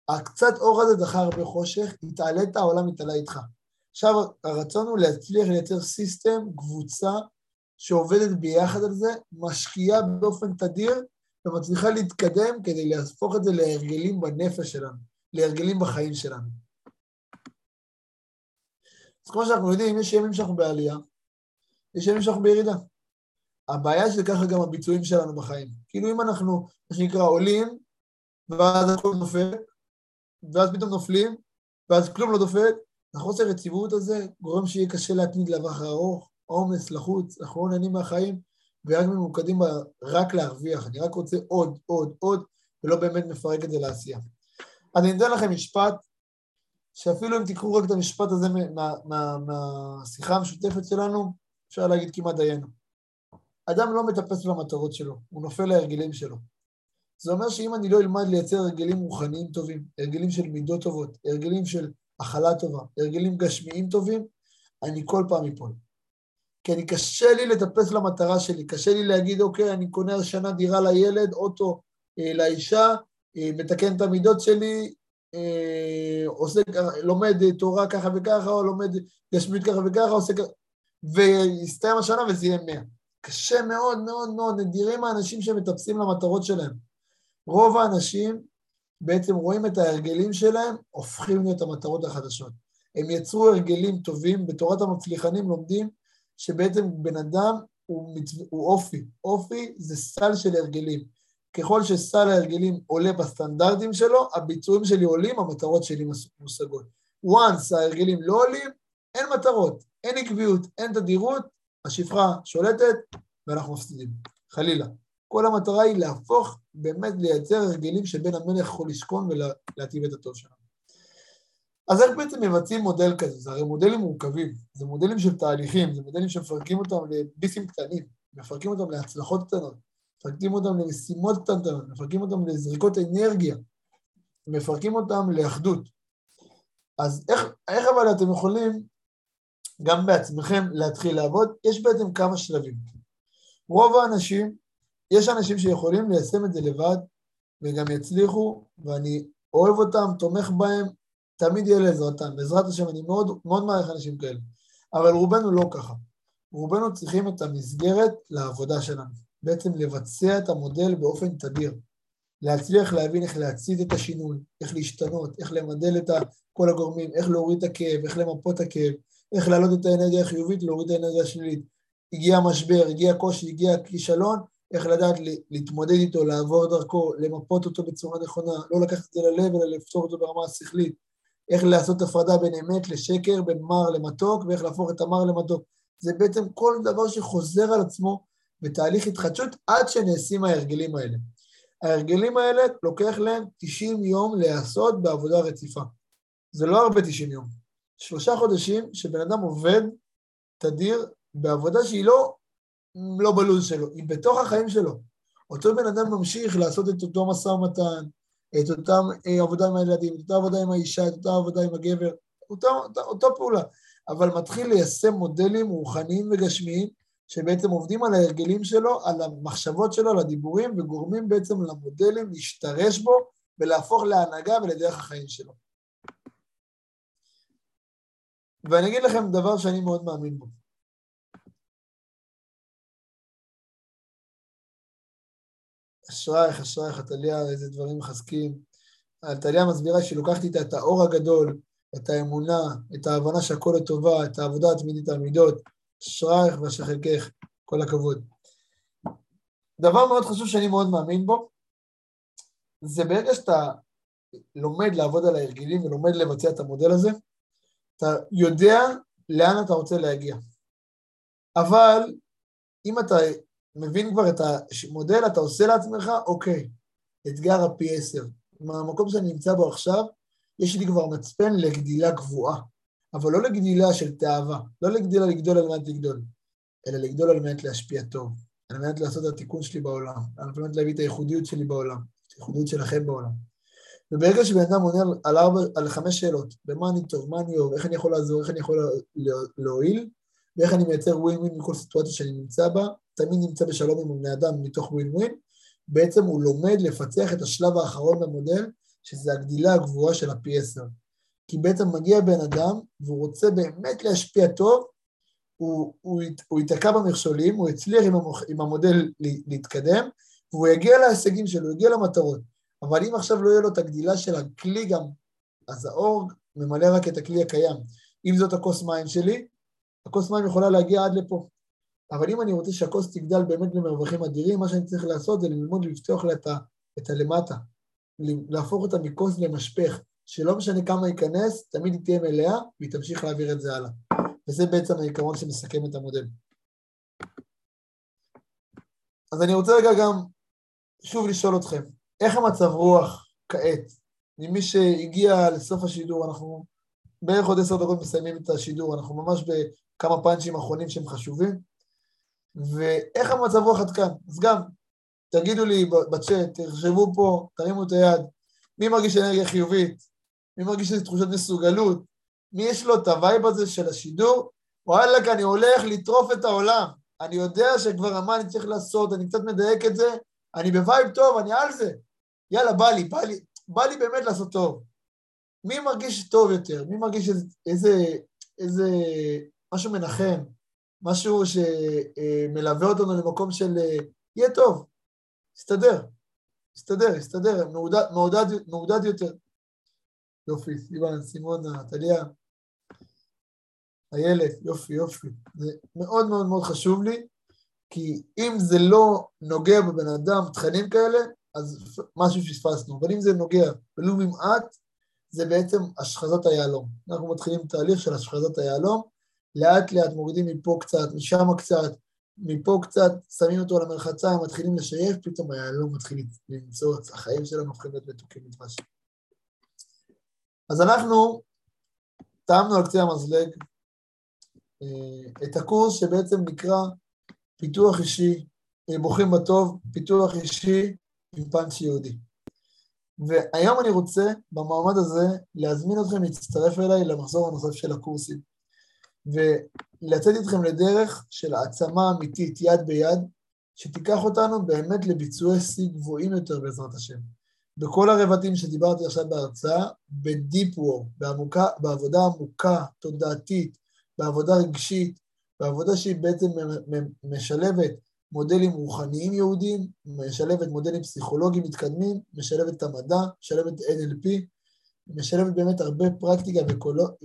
הקצת אור הזה דחה הרבה חושך, התעלית, העולם התעלה איתך. עכשיו, הרצון הוא להצליח לייצר סיסטם, קבוצה, שעובדת ביחד על זה, משקיעה באופן תדיר, ומצליחה להתקדם כדי להפוך את זה להרגלים בנפש שלנו, להרגלים בחיים שלנו. אז כמו שאנחנו יודעים, יש ימים שאנחנו בעלייה, יש ימים שאנחנו בירידה. הבעיה שזה ככה גם הביצועים שלנו בחיים. כאילו אם אנחנו, מה שנקרא, עולים, ואז הכל נופל, ואז פתאום נופלים, ואז כלום לא דופק, החוסר רציבות הזה גורם שיהיה קשה להתמיד לטווח הארוך, עומס, לחוץ, אנחנו לא נהנים מהחיים, ורק ממוקדים רק להרוויח. אני רק רוצה עוד, עוד, עוד, ולא באמת מפרק את זה לעשייה. אני אתן לכם משפט, שאפילו אם תקראו רק את המשפט הזה מהשיחה מה, מה, המשותפת שלנו, אפשר להגיד כמעט דיינו. אדם לא מטפס למטרות שלו, הוא נופל להרגלים שלו. זה אומר שאם אני לא אלמד לייצר הרגלים רוחניים טובים, הרגלים של מידות טובות, הרגלים של הכלה טובה, הרגלים גשמיים טובים, אני כל פעם אפול. כי אני קשה לי לטפס למטרה שלי, קשה לי להגיד, אוקיי, אני קונה השנה דירה לילד, אוטו אה, לאישה, אה, מתקן את המידות שלי, אה, עושה, לומד תורה ככה וככה, או לומד גשמיות ככה וככה, עושה ככה, ויסתיים השנה וזה יהיה מאה. קשה מאוד מאוד מאוד, נדירים האנשים שמטפסים למטרות שלהם. רוב האנשים בעצם רואים את ההרגלים שלהם, הופכים להיות המטרות החדשות. הם יצרו הרגלים טובים, בתורת המצליחנים לומדים שבעצם בן אדם הוא. הוא אופי. אופי זה סל של הרגלים. ככל שסל ההרגלים עולה בסטנדרטים שלו, הביצועים שלי עולים, המטרות שלי מושגות. once ההרגלים לא עולים, אין מטרות, אין עקביות, אין תדירות, השפחה שולטת ואנחנו מפסידים, חלילה. כל המטרה היא להפוך, באמת לייצר הרגלים שבן המלך יכול לשכון ולהטיב את הטוב שלנו. אז איך בעצם מבצעים מודל כזה? זה הרי מודלים מורכבים, זה מודלים של תהליכים, זה מודלים שמפרקים אותם לביסים קטנים, מפרקים אותם להצלחות קטנות, מפרקים אותם למשימות קטנות, מפרקים אותם לזריקות אנרגיה, מפרקים אותם לאחדות. אז איך, איך אבל אתם יכולים גם בעצמכם להתחיל לעבוד? יש בעצם כמה שלבים. רוב האנשים, יש אנשים שיכולים ליישם את זה לבד וגם יצליחו, ואני אוהב אותם, תומך בהם, תמיד יהיה לעזרתם. בעזרת השם, אני מאוד, מאוד מעריך אנשים כאלה. אבל רובנו לא ככה. רובנו צריכים את המסגרת לעבודה שלנו. בעצם לבצע את המודל באופן תדיר. להצליח להבין איך להצית את השינוי, איך להשתנות, איך למדל את כל הגורמים, איך להוריד את הכאב, איך למפות את הכאב, איך להעלות את האנרגיה החיובית, להוריד את האנרגיה השלילית. הגיע משבר, הגיע קושי, הגיע כישלון, איך לדעת להתמודד איתו, לעבור דרכו, למפות אותו בצורה נכונה, לא לקחת את זה ללב, אלא לפתור אותו ברמה השכלית. איך לעשות הפרדה בין אמת לשקר, בין מר למתוק, ואיך להפוך את המר למתוק. זה בעצם כל דבר שחוזר על עצמו בתהליך התחדשות עד שנעשים ההרגלים האלה. ההרגלים האלה, לוקח להם 90 יום להיעשות בעבודה רציפה. זה לא הרבה 90 יום. שלושה חודשים שבן אדם עובד תדיר בעבודה שהיא לא, לא בלו"ז שלו, היא בתוך החיים שלו. אותו בן אדם ממשיך לעשות את אותו משא ומתן, את אותה אה, עבודה עם הילדים, את אותה עבודה עם האישה, את אותה עבודה עם הגבר, אותו, אותו, אותו פעולה, אבל מתחיל ליישם מודלים רוחניים וגשמיים שבעצם עובדים על ההרגלים שלו, על המחשבות שלו, על הדיבורים, וגורמים בעצם למודלים להשתרש בו ולהפוך להנהגה ולדרך החיים שלו. ואני אגיד לכם דבר שאני מאוד מאמין בו. אשרייך, אשרייך, עתליה, איזה דברים מחזקים. עתליה מסבירה שהיא לוקחת איתה את האור הגדול, את האמונה, את ההבנה שהכל לטובה, את העבודה התמידית על מידות. אשרייך ואשר חלקך, כל הכבוד. דבר מאוד חשוב שאני מאוד מאמין בו, זה ברגע שאתה לומד לעבוד על ההרגלים ולומד לבצע את המודל הזה, אתה יודע לאן אתה רוצה להגיע. אבל אם אתה מבין כבר את המודל, אתה עושה לעצמך, אוקיי, אתגר הפי עשר. מהמקום שאני נמצא בו עכשיו, יש לי כבר מצפן לגדילה קבועה, אבל לא לגדילה של תאווה, לא לגדילה לגדול על מנת לגדול, אלא לגדול על מנת להשפיע טוב, על מנת לעשות את התיקון שלי בעולם, על מנת להביא את הייחודיות שלי בעולם, את הייחודיות שלכם בעולם. וברגע שבן אדם עונה על, ארבע, על חמש שאלות, במה אני טוב, מה אני אוהב, איך אני יכול לעזור, איך אני יכול להועיל, ואיך אני מייצר ווין ווין מכל סיטואציה שאני נמצא בה, תמיד נמצא בשלום עם בני אדם מתוך ווין ווין, בעצם הוא לומד לפצח את השלב האחרון במודל, שזה הגדילה הגבוהה של הפי עשר. כי בעצם מגיע בן אדם והוא רוצה באמת להשפיע טוב, הוא, הוא, הוא ייתקע במכשולים, הוא יצליח עם, המוח, עם המודל להתקדם, והוא יגיע להישגים שלו, יגיע למטרות. אבל אם עכשיו לא יהיה לו את הגדילה של הכלי גם, אז האור ממלא רק את הכלי הקיים. אם זאת הכוס מים שלי, הכוס מים יכולה להגיע עד לפה. אבל אם אני רוצה שהכוס תגדל באמת למרווחים אדירים, מה שאני צריך לעשות זה ללמוד לפתוח לה את, הלמטה, להפוך אותה מכוס למשפך, שלא משנה כמה ייכנס, תמיד היא תהיה מלאה, והיא תמשיך להעביר את זה הלאה. וזה בעצם העיקרון שמסכם את המודל. אז אני רוצה רגע גם שוב לשאול אתכם, איך המצב רוח כעת? ממי שהגיע לסוף השידור, אנחנו בערך עוד עשר דקות מסיימים את השידור, אנחנו ממש בכמה פאנצ'ים אחרונים שהם חשובים. ואיך המצב רוח עד כאן? אז גם, תגידו לי בצ'אט, תחשבו פה, תרימו את היד, מי מרגיש אנרגיה חיובית? מי מרגיש איזו תחושת מסוגלות? מי יש לו את ה vibe הזה של השידור? וואלק, אני הולך לטרוף את העולם. אני יודע שכבר מה אני צריך לעשות, אני קצת מדייק את זה, אני ב vibe טוב, אני על זה. יאללה, בא לי, בא לי, בא לי באמת לעשות טוב. מי מרגיש טוב יותר? מי מרגיש איזה, איזה, איזה משהו מנחם, משהו שמלווה אותנו למקום של יהיה טוב, יסתדר, יסתדר, יסתדר, מעודד, מעודד, מעודד יותר. יופי, סיוון, סימונה, טליה, איילת, יופי, יופי. זה מאוד מאוד מאוד חשוב לי, כי אם זה לא נוגע בבן אדם, תכנים כאלה, אז משהו פספסנו. אבל אם זה נוגע ולו ממעט, זה בעצם השחזת היהלום. אנחנו מתחילים תהליך של השחזת היהלום, לאט לאט מורידים מפה קצת, משם קצת, מפה קצת, שמים אותו על המרחצה, מתחילים לשייף, פתאום היהלום מתחיל למצוץ, החיים שלנו הופכים להיות מתוקים מדבש. אז אנחנו טעמנו על קצה המזלג אה, את הקורס שבעצם נקרא פיתוח אישי, אה, ברוכים בטוב, פיתוח אישי עם פאנץ' יהודי. והיום אני רוצה, במעמד הזה, להזמין אתכם להצטרף אליי למחזור הנוסף של הקורסים. ולצאת איתכם לדרך של העצמה אמיתית, יד ביד, שתיקח אותנו באמת לביצועי שיא גבוהים יותר בעזרת השם. בכל הרבדים שדיברתי עכשיו בהרצאה, בדיפ וור, בעבודה עמוקה, תודעתית, בעבודה רגשית, בעבודה שהיא בעצם משלבת מודלים רוחניים יהודיים, משלבת מודלים פסיכולוגיים מתקדמים, משלבת את המדע, משלבת NLP, משלבת באמת הרבה פרקטיקה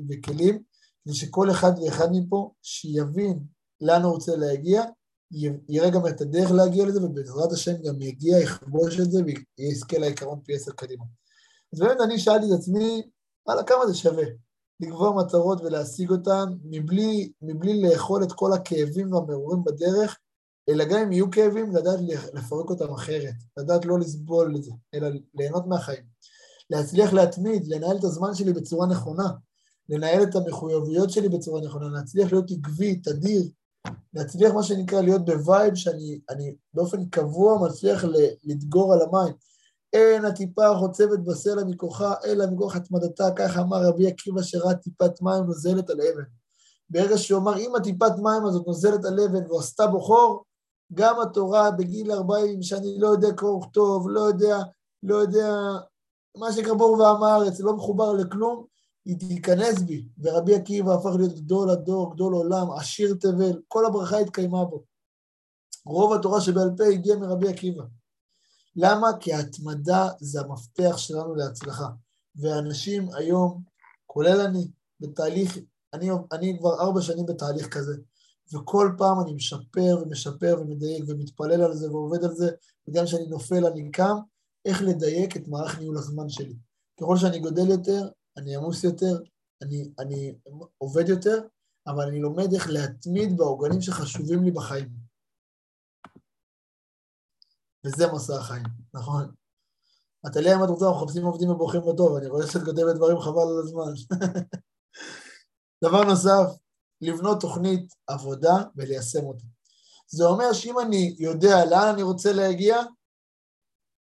וכלים, כדי שכל אחד ואחד מפה, שיבין לאן הוא רוצה להגיע, יראה גם את הדרך להגיע לזה, ובעזרת השם גם יגיע, יכבוש את זה, ויזכה לעיקרון פי עשר קדימה. אז באמת אני שאלתי את עצמי, וואלה, כמה זה שווה? לקבוע מטרות ולהשיג אותן, מבלי, מבלי לאכול את כל הכאבים והמרורים בדרך, אלא גם אם יהיו כאבים, לדעת לפרק אותם אחרת, לדעת לא לסבול את זה, אלא ליהנות מהחיים. להצליח להתמיד, לנהל את הזמן שלי בצורה נכונה, לנהל את המחויבויות שלי בצורה נכונה, להצליח להיות עקבי, תדיר, להצליח מה שנקרא להיות ב vibe שאני באופן קבוע מצליח לדגור על המים. אין הטיפה החוצבת בסלע מכוחה, אלא מכוח התמדתה, כך אמר רבי עקיבא שראה טיפת מים נוזלת על אבן. ברגע שהוא אמר, אם הטיפת מים הזאת נוזלת על אבן ועשתה בו חור, גם התורה בגיל 40, שאני לא יודע קרוא וכתוב, לא יודע, לא יודע, מה שנקרא בור ועם הארץ, לא מחובר לכלום, היא תיכנס בי. ורבי עקיבא הפך להיות גדול הדור, גדול עולם, עשיר תבל, כל הברכה התקיימה בו. רוב התורה שבעל פה הגיע מרבי עקיבא. למה? כי ההתמדה זה המפתח שלנו להצלחה. ואנשים היום, כולל אני, בתהליך, אני, אני כבר ארבע שנים בתהליך כזה, וכל פעם אני משפר ומשפר ומדייק ומתפלל על זה ועובד על זה, וגם כשאני נופל אני קם, איך לדייק את מערך ניהול הזמן שלי. ככל שאני גודל יותר, אני עמוס יותר, אני, אני עובד יותר, אבל אני לומד איך להתמיד בעוגנים שחשובים לי בחיים. וזה מסע החיים, נכון? עתליה, אם את רוצה, אנחנו מחפשים עובדים וברוכים בטוב, אני רואה שאת כותבת דברים חבל על הזמן. דבר נוסף, לבנות תוכנית עבודה וליישם אותה. זה אומר שאם אני יודע לאן אני רוצה להגיע,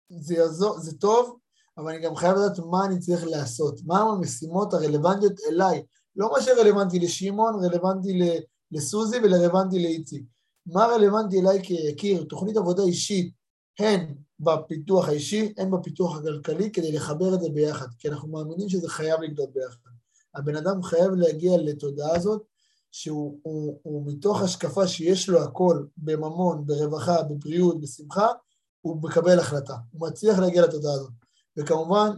זה, יעזור, זה טוב, אבל אני גם חייב לדעת מה אני צריך לעשות, מה המשימות הרלוונטיות אליי. לא מה שרלוונטי לשמעון, רלוונטי לסוזי ולרלוונטי לאיציק. מה רלוונטי אליי כיקיר, תוכנית עבודה אישית, הן בפיתוח האישי, הן בפיתוח הכלכלי, כדי לחבר את זה ביחד, כי אנחנו מאמינים שזה חייב לגדול ביחד. הבן אדם חייב להגיע לתודעה הזאת, שהוא הוא, הוא מתוך השקפה שיש לו הכל בממון, ברווחה, בבריאות, בשמחה, הוא מקבל החלטה. הוא מצליח להגיע לתודעה הזאת. וכמובן,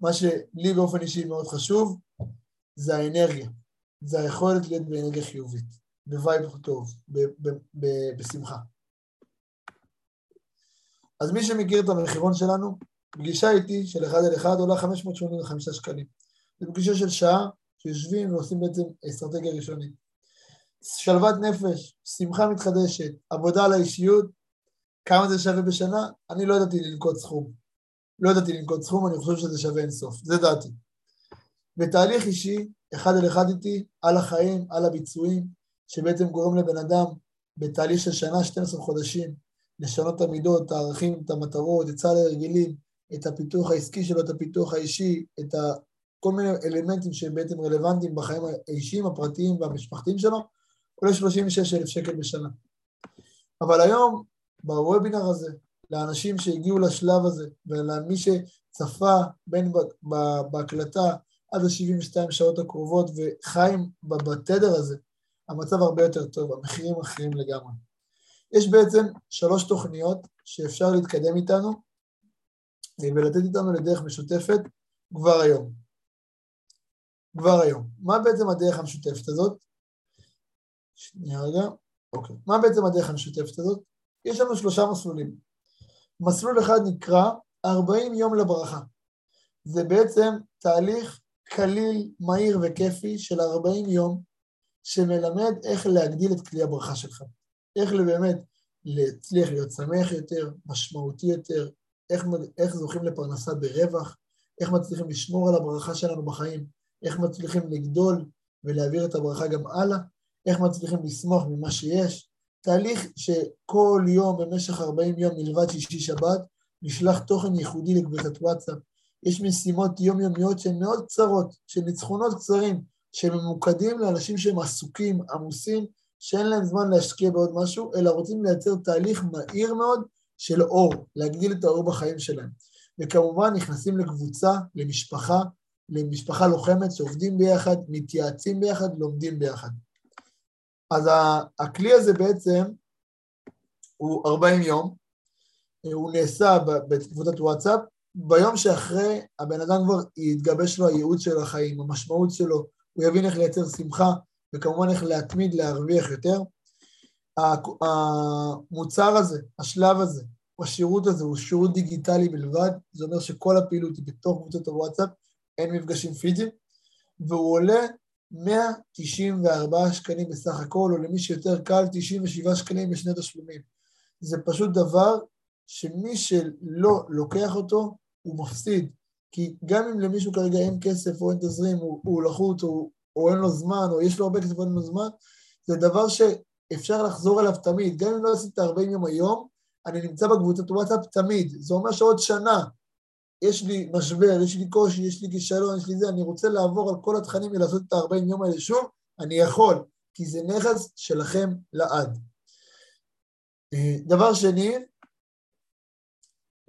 מה שלי באופן אישי מאוד חשוב, זה האנרגיה. זה היכולת להיות באנרגיה חיובית, ב vibe טוב, בשמחה. אז מי שמכיר את המחירון שלנו, פגישה איתי של אחד על אחד עולה 585 שקלים. זו פגישה של שעה, שיושבים ועושים בעצם אסטרטגיה ראשונית. שלוות נפש, שמחה מתחדשת, עבודה על האישיות, כמה זה שווה בשנה? אני לא ידעתי לנקוט סכום. לא ידעתי לנקוט סכום, אני חושב שזה שווה אינסוף, זה דעתי. בתהליך אישי, אחד על אחד איתי, על החיים, על הביצועים, שבעצם גורם לבן אדם בתהליך של שנה, 12 חודשים, לשנות את המידות, את הערכים, את המטרות, את סל ההרגלים, את הפיתוח העסקי שלו, את הפיתוח האישי, את ה... כל מיני אלמנטים שהם בעצם רלוונטיים בחיים האישיים, הפרטיים והמשפחתיים שלו, עולה 36,000 שקל בשנה. אבל היום, בוובינר הזה, לאנשים שהגיעו לשלב הזה, ולמי שצפה בין בהקלטה עד ה-72 שעות הקרובות וחיים בתדר הזה, המצב הרבה יותר טוב, המחירים אחרים לגמרי. יש בעצם שלוש תוכניות שאפשר להתקדם איתנו ולתת איתנו לדרך משותפת כבר היום. כבר היום. מה בעצם הדרך המשותפת הזאת? שנייה רגע, אוקיי. מה בעצם הדרך המשותפת הזאת? יש לנו שלושה מסלולים. מסלול אחד נקרא 40 יום לברכה. זה בעצם תהליך קליל, מהיר וכיפי של 40 יום, שמלמד איך להגדיל את כלי הברכה שלך. איך באמת להצליח להיות שמח יותר, משמעותי יותר, איך, איך זוכים לפרנסה ברווח, איך מצליחים לשמור על הברכה שלנו בחיים, איך מצליחים לגדול ולהעביר את הברכה גם הלאה, איך מצליחים לשמוח ממה שיש. תהליך שכל יום במשך 40 יום מלבד שישי שבת, נשלח תוכן ייחודי לקבוצת וואטסאפ. יש משימות יומיומיות שהן מאוד קצרות, של ניצחונות קצרים, שממוקדים לאנשים שהם עסוקים, עמוסים, שאין להם זמן להשקיע בעוד משהו, אלא רוצים לייצר תהליך מהיר מאוד של אור, להגדיל את האור בחיים שלהם. וכמובן נכנסים לקבוצה, למשפחה, למשפחה לוחמת שעובדים ביחד, מתייעצים ביחד, לומדים ביחד. אז הכלי הזה בעצם הוא 40 יום, הוא נעשה בקבוצת וואטסאפ, ביום שאחרי הבן אדם כבר יתגבש לו הייעוד של החיים, המשמעות שלו, הוא יבין איך לייצר שמחה, וכמובן איך להתמיד להרוויח יותר. המוצר הזה, השלב הזה, השירות הזה הוא שירות דיגיטלי בלבד, זה אומר שכל הפעילות היא בתוך קבוצות הוואטסאפ, אין מפגשים פיזיים, והוא עולה 194 שקלים בסך הכל, או למי שיותר קל, 97 שקלים בשני תשלומים. זה פשוט דבר שמי שלא לוקח אותו, הוא מפסיד. כי גם אם למישהו כרגע אין כסף או אין תזרים, הוא, הוא לחוץ, או, או אין לו זמן, או יש לו הרבה כסף ואין לו זמן, זה דבר שאפשר לחזור אליו תמיד. גם אם לא עשית 40 יום היום, אני נמצא בקבוצת וואטסאפ תמיד. זה אומר שעוד שנה יש לי משבר, יש לי קושי, יש לי כישלון, יש לי זה, אני רוצה לעבור על כל התכנים ולעשות את ה-40 יום האלה שוב, אני יכול, כי זה נכס שלכם לעד. אה, דבר שני,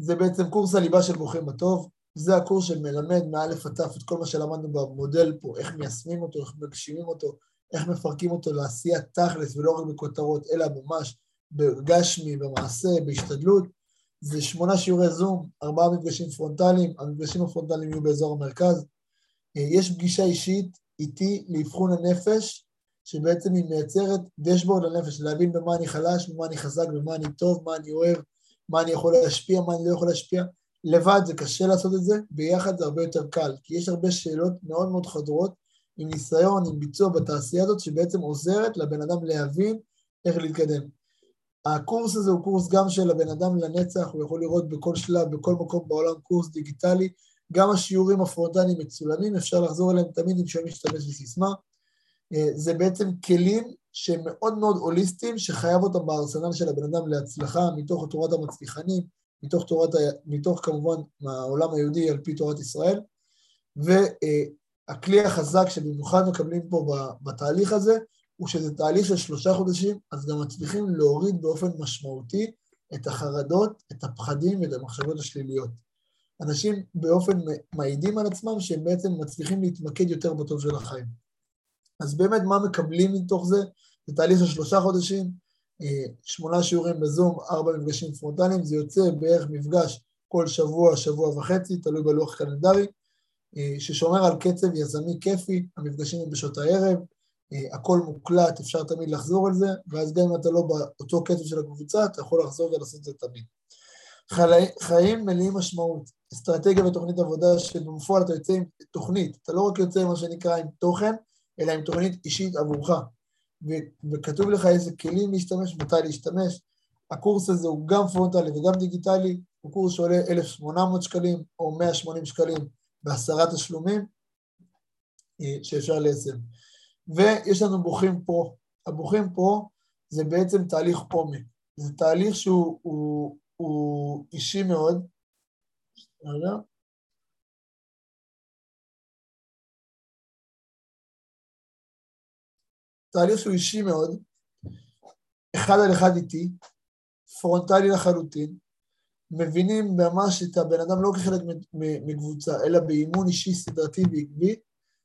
זה בעצם קורס הליבה של ברוכים בטוב. זה הקורס שמלמד מאלף עד תף את כל מה שלמדנו במודל פה, איך מיישמים אותו, איך מגשימים אותו, איך מפרקים אותו לעשייה תכלס ולא רק בכותרות, אלא ממש בגשמי, במעשה, בהשתדלות. זה שמונה שיעורי זום, ארבעה מפגשים פרונטליים, המפגשים הפרונטליים יהיו באזור המרכז. אה, יש פגישה אישית איתי לאבחון הנפש, שבעצם היא מייצרת dashboard לנפש, להבין במה אני חלש, במה אני חזק, במה אני טוב, מה אני אוהב, מה אני יכול להשפיע, מה אני לא יכול להשפיע. לבד זה קשה לעשות את זה, ביחד זה הרבה יותר קל, כי יש הרבה שאלות מאוד מאוד חדרות, עם ניסיון, עם ביצוע בתעשייה הזאת, שבעצם עוזרת לבן אדם להבין איך להתקדם. הקורס הזה הוא קורס גם של הבן אדם לנצח, הוא יכול לראות בכל שלב, בכל מקום בעולם קורס דיגיטלי, גם השיעורים הפרונטליים מצולמים, אפשר לחזור אליהם תמיד אם שואלים להשתמש בסיסמה. אה, זה בעצם כלים שהם מאוד מאוד הוליסטיים, שחייב אותם בארסנל של הבן אדם להצלחה, מתוך תורת המצליחנים, מתוך, תורת, מתוך כמובן העולם היהודי על פי תורת ישראל, והכלי החזק שבמיוחד מקבלים פה בתהליך הזה, הוא שזה תהליך של שלושה חודשים, אז גם מצליחים להוריד באופן משמעותי את החרדות, את הפחדים ואת המחשבות השליליות. אנשים באופן מעידים על עצמם שהם בעצם מצליחים להתמקד יותר בטוב של החיים. אז באמת מה מקבלים מתוך זה? זה תהליך של שלושה חודשים, אה, שמונה שיעורים בזום, ארבע מפגשים פרונטליים, זה יוצא בערך מפגש כל שבוע, שבוע וחצי, תלוי בלוח קלנדרי, אה, ששומר על קצב יזמי כיפי, המפגשים הם בשעות הערב, הכל מוקלט, אפשר תמיד לחזור על זה, ואז גם אם אתה לא באותו קצב של הקבוצה, אתה יכול לחזור ולעשות את זה תמיד. חיים מלאים משמעות, אסטרטגיה ותוכנית עבודה שבפועל אתה יוצא עם תוכנית, אתה לא רק יוצא עם מה שנקרא עם תוכן, אלא עם תוכנית אישית עבורך. וכתוב לך איזה כלים להשתמש, מתי להשתמש. הקורס הזה הוא גם פרונטלי וגם דיגיטלי, הוא קורס שעולה 1,800 שקלים או 180 שקלים בעשרה תשלומים אה, שאפשר ליישם. ויש לנו בוכים פה. הבוכים פה זה בעצם תהליך עומק. זה תהליך שהוא הוא, הוא אישי מאוד. תהליך שהוא אישי מאוד, אחד על אחד איתי, פרונטלי לחלוטין, מבינים ממש את הבן אדם לא כחלק מקבוצה, אלא באימון אישי סדרתי ועקבי,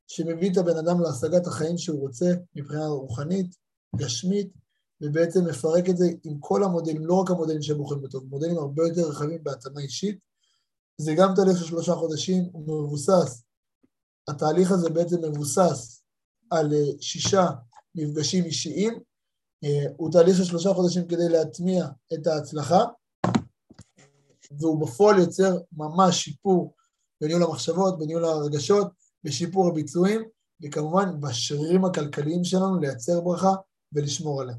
שמביא את הבן אדם להשגת החיים שהוא רוצה מבחינה רוחנית, גשמית, ובעצם מפרק את זה עם כל המודלים, לא רק המודלים שהם בוחרים בטוב, מודלים הרבה יותר רחבים בהתאמה אישית. זה גם תהליך של שלושה חודשים, הוא מבוסס, התהליך הזה בעצם מבוסס על אה, שישה מפגשים אישיים, אה, הוא תהליך של שלושה חודשים כדי להטמיע את ההצלחה, והוא בפועל יוצר ממש שיפור בניהול המחשבות, בניהול הרגשות, בשיפור הביצועים, וכמובן בשרירים הכלכליים שלנו לייצר ברכה ולשמור עליה.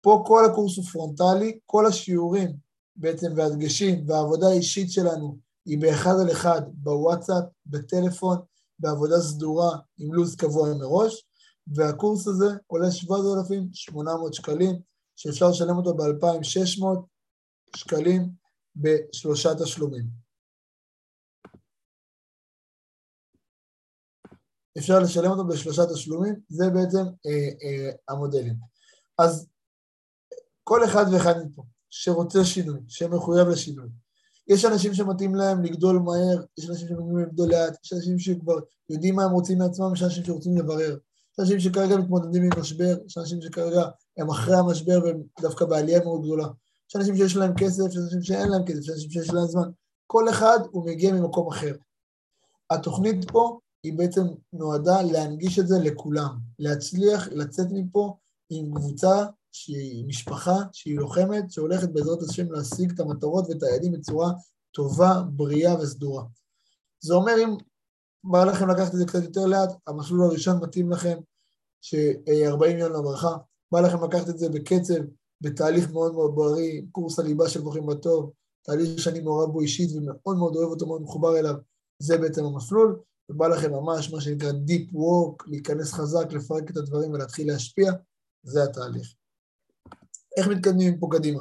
פה כל הקורס הוא פרונטלי, כל השיעורים בעצם והדגשים והעבודה האישית שלנו היא באחד על אחד בוואטסאפ, בטלפון, בעבודה סדורה עם לו"ז קבוע מראש, והקורס הזה עולה 7,800 שקלים, שאפשר לשלם אותו ב-2,600 שקלים בשלושה תשלומים. אפשר לשלם אותו בשלושה תשלומים, זה בעצם אה, אה, המודלים. אז כל אחד ואחד מפה שרוצה שינוי, שמחויב לשינוי, יש אנשים שמתאים להם לגדול מהר, יש אנשים שמתאים להם לגדול לאט, יש אנשים שכבר יודעים מה הם רוצים מעצמם, יש אנשים שרוצים לברר. יש אנשים שכרגע מתמודדים עם משבר, יש אנשים שכרגע הם אחרי המשבר והם דווקא בעלייה מאוד גדולה. יש אנשים שיש להם כסף, יש אנשים שאין להם כסף, יש אנשים שיש להם זמן. כל אחד הוא מגיע ממקום אחר. התוכנית פה היא בעצם נועדה להנגיש את זה לכולם, להצליח לצאת מפה עם קבוצה שהיא משפחה, שהיא לוחמת, שהולכת בעזרת השם להשיג את המטרות ואת היעדים בצורה טובה, בריאה וסדורה. זה אומר אם בא לכם לקחת את זה קצת יותר לאט, המסלול הראשון מתאים לכם, ש-40 יום לברכה, בא לכם לקחת את זה בקצב, בתהליך מאוד מאוד בריא, קורס הליבה של ברוכים בטוב, תהליך שאני מעורב בו אישית ומאוד מאוד אוהב אותו, מאוד מחובר אליו, זה בעצם המסלול, ובא לכם ממש מה שנקרא Deep Work, להיכנס חזק, לפרק את הדברים ולהתחיל להשפיע, זה התהליך. איך מתקדמים פה קדימה?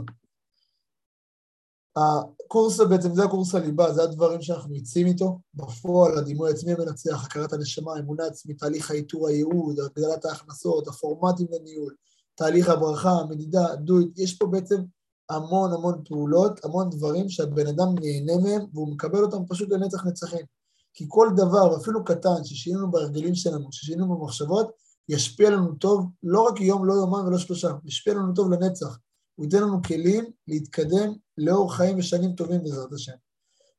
קורס בעצם זה הקורס הליבה, זה הדברים שאנחנו יוצאים איתו. בפועל, הדימוי העצמי המנצח, הכרת הנשמה, אמונה עצמית, תהליך האיתור הייעוד, הגדלת ההכנסות, הפורמטים לניהול, תהליך הברכה, המדידה, דויט, יש פה בעצם המון המון פעולות, המון דברים שהבן אדם נהנה מהם והוא מקבל אותם פשוט לנצח נצחים. כי כל דבר, אפילו קטן, ששינינו בהרגלים שלנו, ששינינו במחשבות, ישפיע לנו טוב, לא רק יום, לא יומיים ולא שלושה, ישפיע לנו טוב לנצח. הוא ייתן לנו כלים להתקדם לאור חיים ושנים טובים בעזרת השם.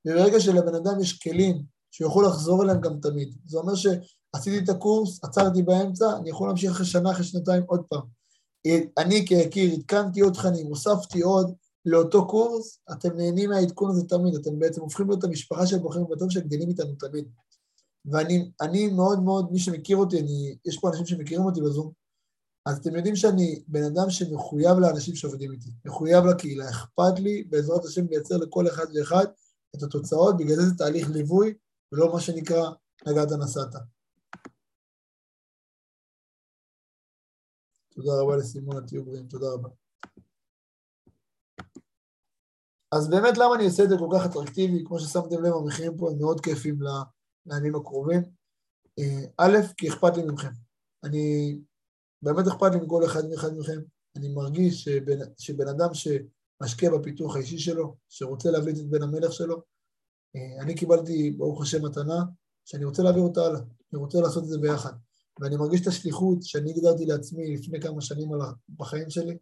וברגע שלבן אדם יש כלים שהוא יכול לחזור אליהם גם תמיד, זה אומר שעשיתי את הקורס, עצרתי באמצע, אני יכול להמשיך אחרי שנה, אחרי שנתיים עוד פעם. אני כיקיר עדכנתי עוד תכנים, הוספתי עוד לאותו קורס, אתם נהנים מהעדכון הזה תמיד, אתם בעצם הופכים להיות המשפחה של בוחרים בטוב שגדלים איתנו תמיד. ואני מאוד מאוד, מי שמכיר אותי, אני, יש פה אנשים שמכירים אותי בזום, אז אתם יודעים שאני בן אדם שמחויב לאנשים שעובדים איתי, מחויב לקהילה, אכפת לי בעזרת השם לייצר לכל אחד ואחד את התוצאות, בגלל זה זה תהליך ליווי, ולא מה שנקרא נגעת נסעת. תודה רבה לסימון הטיוברים, תודה רבה. אז באמת למה אני עושה את זה כל כך אטרקטיבי, כמו ששמתם לב, המחירים פה הם מאוד כיפים לימים הקרובים. אה, א', כי אכפת לי מכם. אני, באמת אכפת לי מכל אחד ואחד מכם. אני מרגיש שבן, שבן אדם שמשקיע בפיתוח האישי שלו, שרוצה להבליט את בן המלך שלו, אה, אני קיבלתי, ברוך השם, מתנה, שאני רוצה להעביר אותה הלאה. אני רוצה לעשות את זה ביחד. ואני מרגיש את השליחות שאני הגדרתי לעצמי לפני כמה שנים בחיים שלי,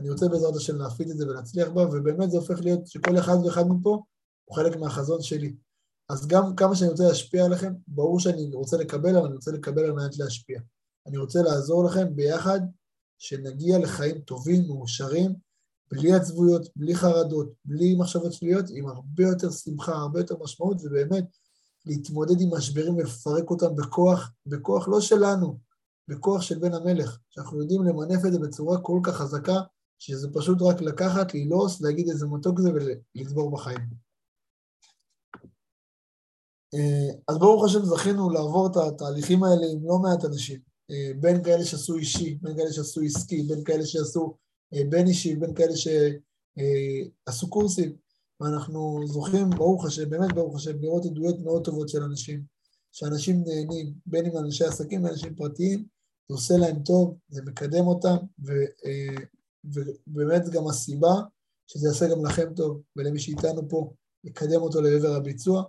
אני רוצה בעזרת השם להפיץ את זה ולהצליח בה, ובאמת זה הופך להיות שכל אחד ואחד מפה הוא חלק מהחזון שלי. אז גם כמה שאני רוצה להשפיע עליכם, ברור שאני רוצה לקבל, אבל אני רוצה לקבל על מנת להשפיע. אני רוצה לעזור לכם ביחד, שנגיע לחיים טובים, מאושרים, בלי עצבויות, בלי חרדות, בלי מחשבות שליליות, עם הרבה יותר שמחה, הרבה יותר משמעות, ובאמת להתמודד עם משברים ולפרק אותם בכוח, בכוח לא שלנו, בכוח של בן המלך, שאנחנו יודעים למנף את זה בצורה כל כך חזקה, שזה פשוט רק לקחת, ללעוס, להגיד איזה מתוק זה ולצבור בחיים. אה, אז ברוך השם זכינו לעבור את התהליכים האלה עם לא מעט אנשים, אה, בין כאלה שעשו אישי, בין כאלה שעשו עסקי, בין כאלה שעשו אה, בין אישי, בין כאלה שעשו קורסים, ואנחנו זוכים, ברוך השם, באמת ברוך השם, לראות עדויות מאוד טובות של אנשים, שאנשים נהנים, בין אם אנשי עסקים ואנשים פרטיים, זה עושה להם טוב, זה מקדם אותם, ו, ובאמת גם הסיבה שזה יעשה גם לכם טוב, ולמי שאיתנו פה, יקדם אותו לעבר הביצוע.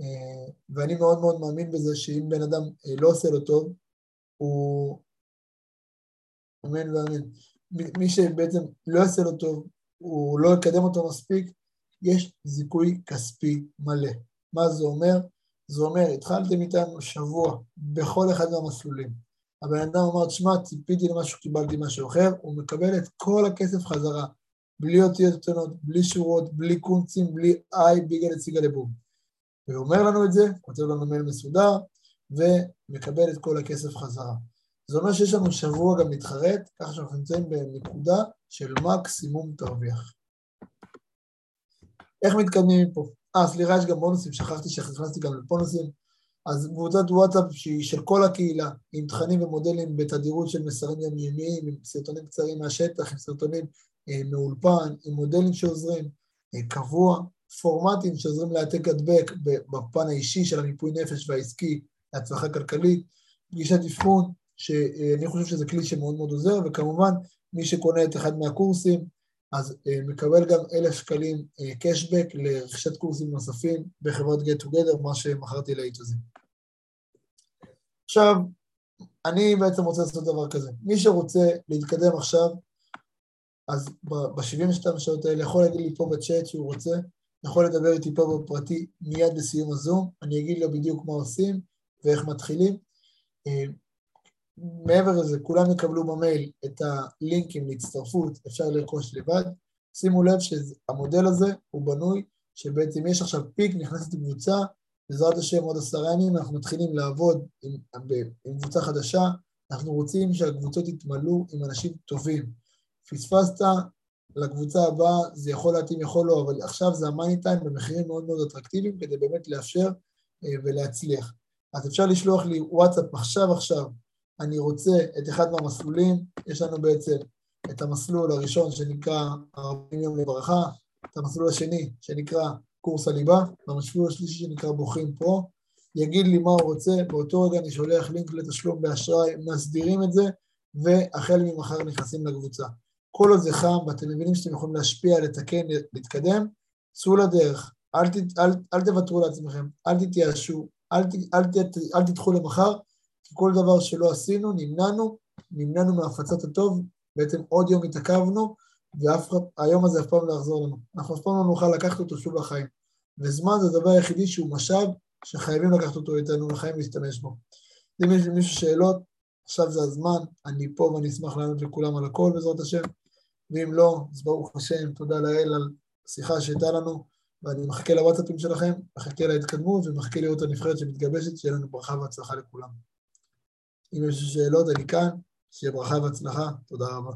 אה, ואני מאוד מאוד מאמין בזה שאם בן אדם אה, לא עושה לו טוב, הוא... אמן ואמן. מי שבעצם לא יעשה לו טוב, הוא לא יקדם אותו מספיק, יש זיכוי כספי מלא. מה זה אומר? זה אומר, התחלתם איתנו שבוע בכל אחד מהמסלולים. הבן אדם אמר, תשמע, ציפיתי למשהו, קיבלתי משהו אחר, הוא מקבל את כל הכסף חזרה, בלי אותיות קטנות, בלי שורות, בלי קונצים, בלי איי, נציגה לבום. והוא אומר לנו את זה, כותב לנו מייל מסודר, ומקבל את כל הכסף חזרה. זה אומר שיש לנו שבוע גם להתחרט, ככה שאנחנו נמצאים בנקודה של מקסימום תרוויח. איך מתקדמים מפה? אה, סליחה, יש גם בונוסים, שכחתי שהכנסתי גם לבונוסים. אז קבוצת וואטסאפ שהיא של כל הקהילה, עם תכנים ומודלים בתדירות של מסרים יומיומיים, עם סרטונים קצרים מהשטח, עם סרטונים אה, מאולפן, עם מודלים שעוזרים, אה, קבוע, פורמטים שעוזרים להעתק הדבק בפן האישי של המיפוי נפש והעסקי להצלחה כלכלית, פגישת אבחון, שאני חושב שזה כלי שמאוד מאוד עוזר, וכמובן מי שקונה את אחד מהקורסים, אז אה, מקבל גם אלף שקלים קשבק לרכישת קורסים נוספים בחברת Get Together, מה שמכרתי הזה. עכשיו, אני בעצם רוצה לעשות דבר כזה. מי שרוצה להתקדם עכשיו, אז ב-72 שעות האלה יכול להגיד לי פה בצ'אט שהוא רוצה, יכול לדבר איתי פה בפרטי מיד בסיום הזום, אני אגיד לו בדיוק מה עושים ואיך מתחילים. אה, מעבר לזה, כולם יקבלו במייל את הלינקים להצטרפות, אפשר לרכוש לבד. שימו לב שהמודל הזה הוא בנוי, שבעצם יש עכשיו פיק, נכנסת קבוצה, בעזרת השם עוד עשרה ימים אנחנו מתחילים לעבוד עם, עם קבוצה חדשה, אנחנו רוצים שהקבוצות יתמלאו עם אנשים טובים. פספסת לקבוצה הבאה, זה יכול להתאים, יכול לא, אבל עכשיו זה המאני טיים במחירים מאוד מאוד אטרקטיביים כדי באמת לאפשר אה, ולהצליח. אז אפשר לשלוח לי וואטסאפ עכשיו עכשיו, אני רוצה את אחד מהמסלולים, יש לנו בעצם את המסלול הראשון שנקרא 40 יום לברכה, את המסלול השני, שנקרא קורס הליבה, והמסלול השלישי שנקרא בוחרים פרו, יגיד לי מה הוא רוצה, באותו רגע אני שולח לינק לתשלום באשראי, מסדירים את זה, והחל ממחר נכנסים לקבוצה. כל עוד זה חם ואתם מבינים שאתם יכולים להשפיע, לתקן, להתקדם, צאו לדרך, אל, ת, אל, אל תוותרו לעצמכם, אל תתייאשו, אל, אל, אל, אל תדחו למחר, כי כל דבר שלא עשינו, נמנענו, נמנענו מהפצת הטוב, בעצם עוד יום התעכבנו, והיום הזה אף פעם לא יחזור לנו. אנחנו אף פעם לא נוכל לקחת אותו שוב לחיים. וזמן זה הדבר היחידי שהוא משאב שחייבים לקחת אותו איתנו לחיים ולהשתמש בו. אם יש למישהו שאלות, עכשיו זה הזמן, אני פה ואני אשמח לענות לכולם על הכל בעזרת השם, ואם לא, אז ברוך השם, תודה לאל על שיחה שהייתה לנו, ואני מחכה לוואטסאפים שלכם, מחכה להתקדמות ומחכה לראות הנבחרת שמתגבשת, שיהיה לנו ברכה והצלחה לכולם. אם יש שאלות, אני כאן, שיהיה ברכה והצלחה, תודה רבה.